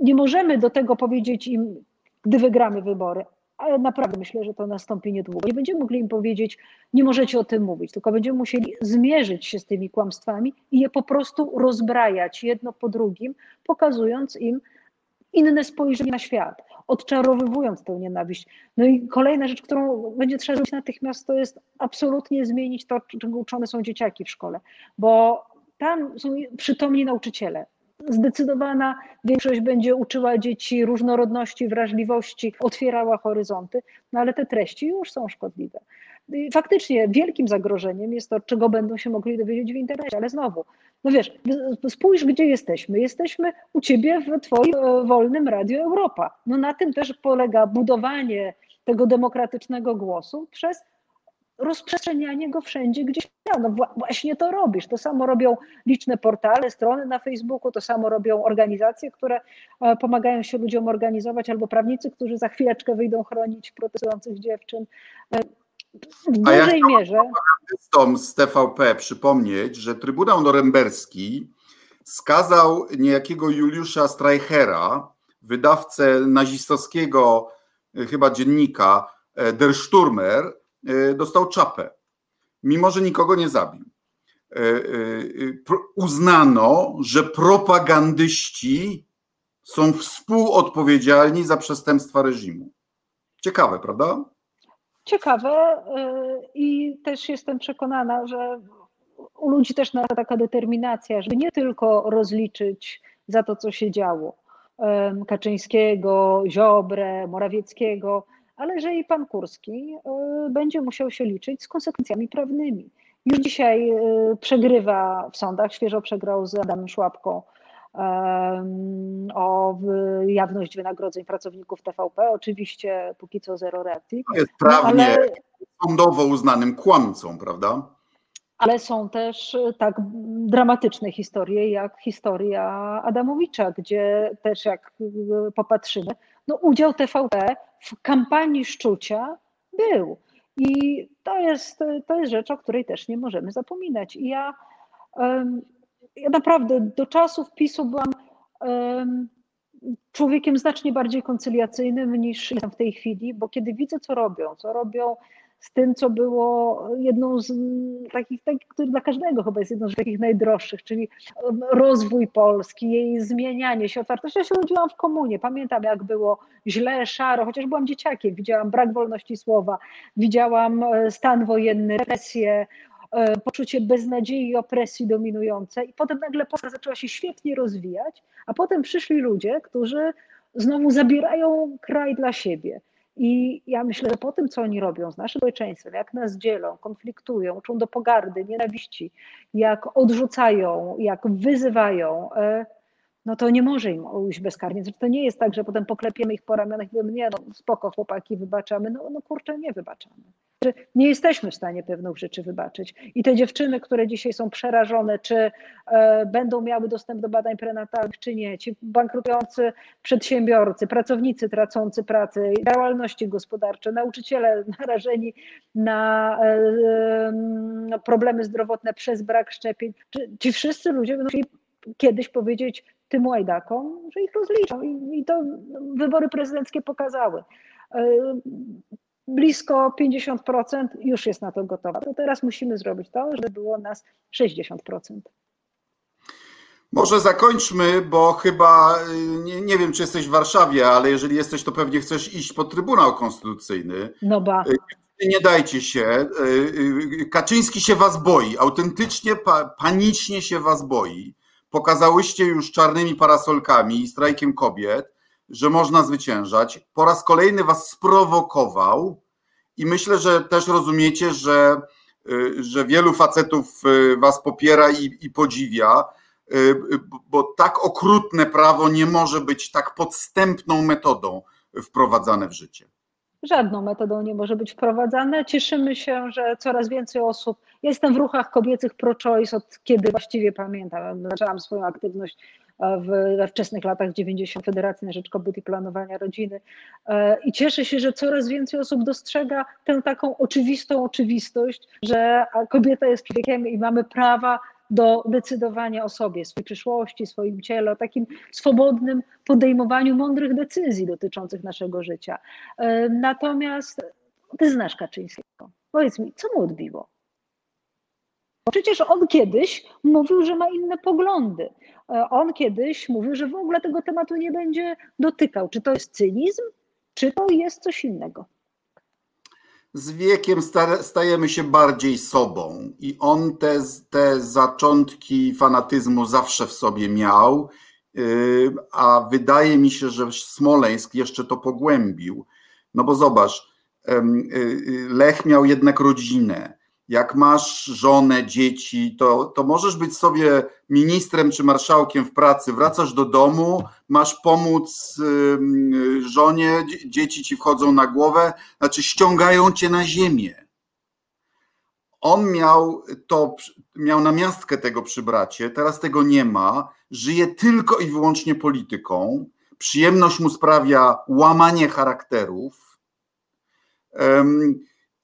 nie możemy do tego powiedzieć im, gdy wygramy wybory, ale naprawdę myślę, że to nastąpi niedługo. Nie będziemy mogli im powiedzieć, nie możecie o tym mówić, tylko będziemy musieli zmierzyć się z tymi kłamstwami i je po prostu rozbrajać jedno po drugim, pokazując im inne spojrzenie na świat odczarowywując tę nienawiść. No i kolejna rzecz, którą będzie trzeba zrobić natychmiast, to jest absolutnie zmienić to, czego uczone są dzieciaki w szkole, bo tam są przytomni nauczyciele. Zdecydowana większość będzie uczyła dzieci różnorodności, wrażliwości, otwierała horyzonty, no ale te treści już są szkodliwe. Faktycznie wielkim zagrożeniem jest to, czego będą się mogli dowiedzieć w internecie, ale znowu, no wiesz, spójrz, gdzie jesteśmy. Jesteśmy u ciebie w twoim e, wolnym Radio Europa. No na tym też polega budowanie tego demokratycznego głosu przez rozprzestrzenianie go wszędzie, gdzie No właśnie to robisz. To samo robią liczne portale, strony na Facebooku, to samo robią organizacje, które e, pomagają się ludziom organizować, albo prawnicy, którzy za chwileczkę wyjdą chronić protestujących dziewczyn. W dużej ja mierze. z TVP przypomnieć, że Trybunał Norymberski skazał niejakiego Juliusza Streichera, wydawcę nazistowskiego e, chyba dziennika e, Der Sturmer, e, dostał czapę, mimo że nikogo nie zabił. Uznano, że propagandyści są współodpowiedzialni za przestępstwa reżimu. Ciekawe, prawda? Ciekawe y, i też jestem przekonana, że u ludzi też na taka determinacja, żeby nie tylko rozliczyć za to, co się działo Kaczyńskiego, Ziobrę, Morawieckiego, ale że i pan Kurski e, będzie musiał się liczyć z konsekwencjami prawnymi. Już dzisiaj e, przegrywa w sądach, świeżo przegrał z Adamem Szłapką o jawność wynagrodzeń pracowników TVP. Oczywiście póki co zero reakcji. Jest prawnie no, ale... sądowo uznanym kłamcą, prawda? ale są też e, tak dramatyczne historie, jak historia Adamowicza, gdzie też jak e, popatrzymy, no udział TVP w kampanii szczucia był. I to jest, to jest rzecz, o której też nie możemy zapominać. I ja, ja naprawdę do czasów PiSu byłam człowiekiem znacznie bardziej koncyliacyjnym niż jestem w tej chwili, bo kiedy widzę, co robią, co robią z tym, co było jedną z takich, takich, który dla każdego chyba jest jedną z takich najdroższych, czyli rozwój Polski, jej zmienianie się, otwartość. Ja się urodziłam w komunie, pamiętam jak było źle, szaro, chociaż byłam dzieciakiem, widziałam brak wolności słowa, widziałam e, stan wojenny, represje, poczucie beznadziei i opresji dominujące i potem nagle Polska zaczęła się świetnie rozwijać, a potem przyszli ludzie, którzy znowu zabierają kraj dla siebie. I ja myślę, że po tym, co oni robią z naszym społeczeństwem, jak nas dzielą, konfliktują, uczą do pogardy, nienawiści, jak odrzucają, jak wyzywają, e, no to nie może im ujść bezkarnie. Znaczy, to nie jest tak, że potem poklepiemy ich po ramionach i powiemy, nie no spoko chłopaki, wybaczamy. No, no kurczę, nie wybaczamy. Nie jesteśmy w stanie pewnych rzeczy wybaczyć. I te dziewczyny, które dzisiaj są przerażone, czy e, będą miały dostęp do badań prenatalnych, czy nie, ci bankrutujący przedsiębiorcy, pracownicy tracący pracę, działalności gospodarcze, nauczyciele narażeni na e, e, problemy zdrowotne przez brak szczepień, ci wszyscy ludzie będą chcieli kiedyś powiedzieć tym łajdakom, że ich rozliczą. I, i to wybory prezydenckie pokazały blisko 50% już jest na to gotowa. To teraz musimy zrobić to, żeby było nas 60%. Może zakończmy, bo chyba y, nie, nie, wiem, czy jesteś w Warszawie, ale jeżeli jesteś, to pewnie chcesz iść pod Trybunał Konstytucyjny. No ba. Y, nie dajcie się. Y, Kaczyński się was boi, autentycznie, panicznie się was boi. Pokazałyście już czarnymi parasolkami i strajkiem kobiet, że można zwyciężać. Po raz kolejny was sprowokował i myślę, że też rozumiecie, że, y, że wielu facetów y, was popiera i, i podziwia, y, bo tak okrutne prawo nie może być tak podstępną metodą wprowadzane w życie żadną metodą nie może być wprowadzane. Cieszymy się, że coraz więcej osób. Jestem w ruchach kobiecych pro-choice od kiedy właściwie pamiętam. Zaczęłam swoją aktywność we wczesnych latach 90 Federacji na Rzecz Kobiet i Planowania Rodziny. E, I cieszę się, że coraz więcej osób dostrzega tę taką oczywistą oczywistość, że kobieta jest człowiekiem i mamy prawa do decydowania o sobie, swojej przyszłości, swoim ciele, o takim swobodnym podejmowaniu mądrych decyzji dotyczących naszego życia. E, natomiast ty znasz Kaczyńskiego. Powiedz mi, co mu odbiło? Przecież on kiedyś mówił, że ma inne poglądy. E, on kiedyś mówił, że w ogóle tego tematu nie będzie dotykał. Czy to jest cynizm, czy to jest coś innego? Z wiekiem stajemy się bardziej sobą i on te, te zaczątki fanatyzmu zawsze w sobie miał, y, a wydaje mi się, że Smoleńsk jeszcze to pogłębił. No bo zobacz, y, y, Lech miał jednak rodzinę jak masz żonę, dzieci, to, to możesz być sobie ministrem czy marszałkiem w pracy, wracasz do domu, masz pomóc żonie, dzieci ci wchodzą na głowę, znaczy ściągają cię na ziemię. On miał to, miał namiastkę tego przy bracie, teraz tego nie ma, żyje tylko i wyłącznie polityką. Przyjemność mu sprawia łamanie charakterów.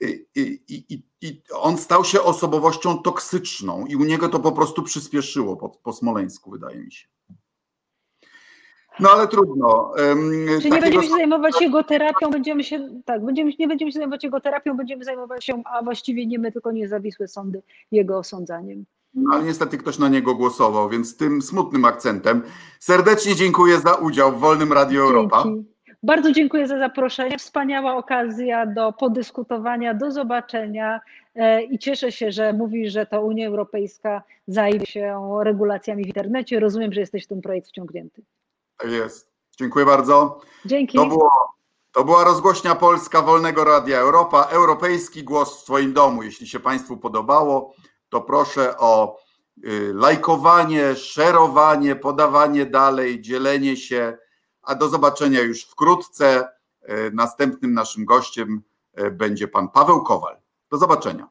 I, i, i i on stał się osobowością toksyczną i u niego to po prostu przyspieszyło po, po Smoleńsku, wydaje mi się. No ale trudno. Nie będziemy się zajmować jego terapią, będziemy się, tak, będziemy, nie będziemy się zajmować jego terapią, będziemy zajmować się, a właściwie nie my, tylko niezawisłe sądy, jego osądzaniem. No, ale niestety ktoś na niego głosował, więc tym smutnym akcentem serdecznie dziękuję za udział w Wolnym Radio Europa. Dzięki. Bardzo dziękuję za zaproszenie. Wspaniała okazja do podyskutowania, do zobaczenia i cieszę się, że mówi, że to Unia Europejska zajmie się regulacjami w internecie. Rozumiem, że jesteś w ten projekt wciągnięty. Tak jest. Dziękuję bardzo. Dzięki. To, było, to była rozgłośnia Polska Wolnego Radia Europa, europejski głos w Twoim domu. Jeśli się Państwu podobało, to proszę o y, lajkowanie, szerowanie, podawanie dalej, dzielenie się. A do zobaczenia już wkrótce. Y, następnym naszym gościem y, będzie pan Paweł Kowal. Do zobaczenia.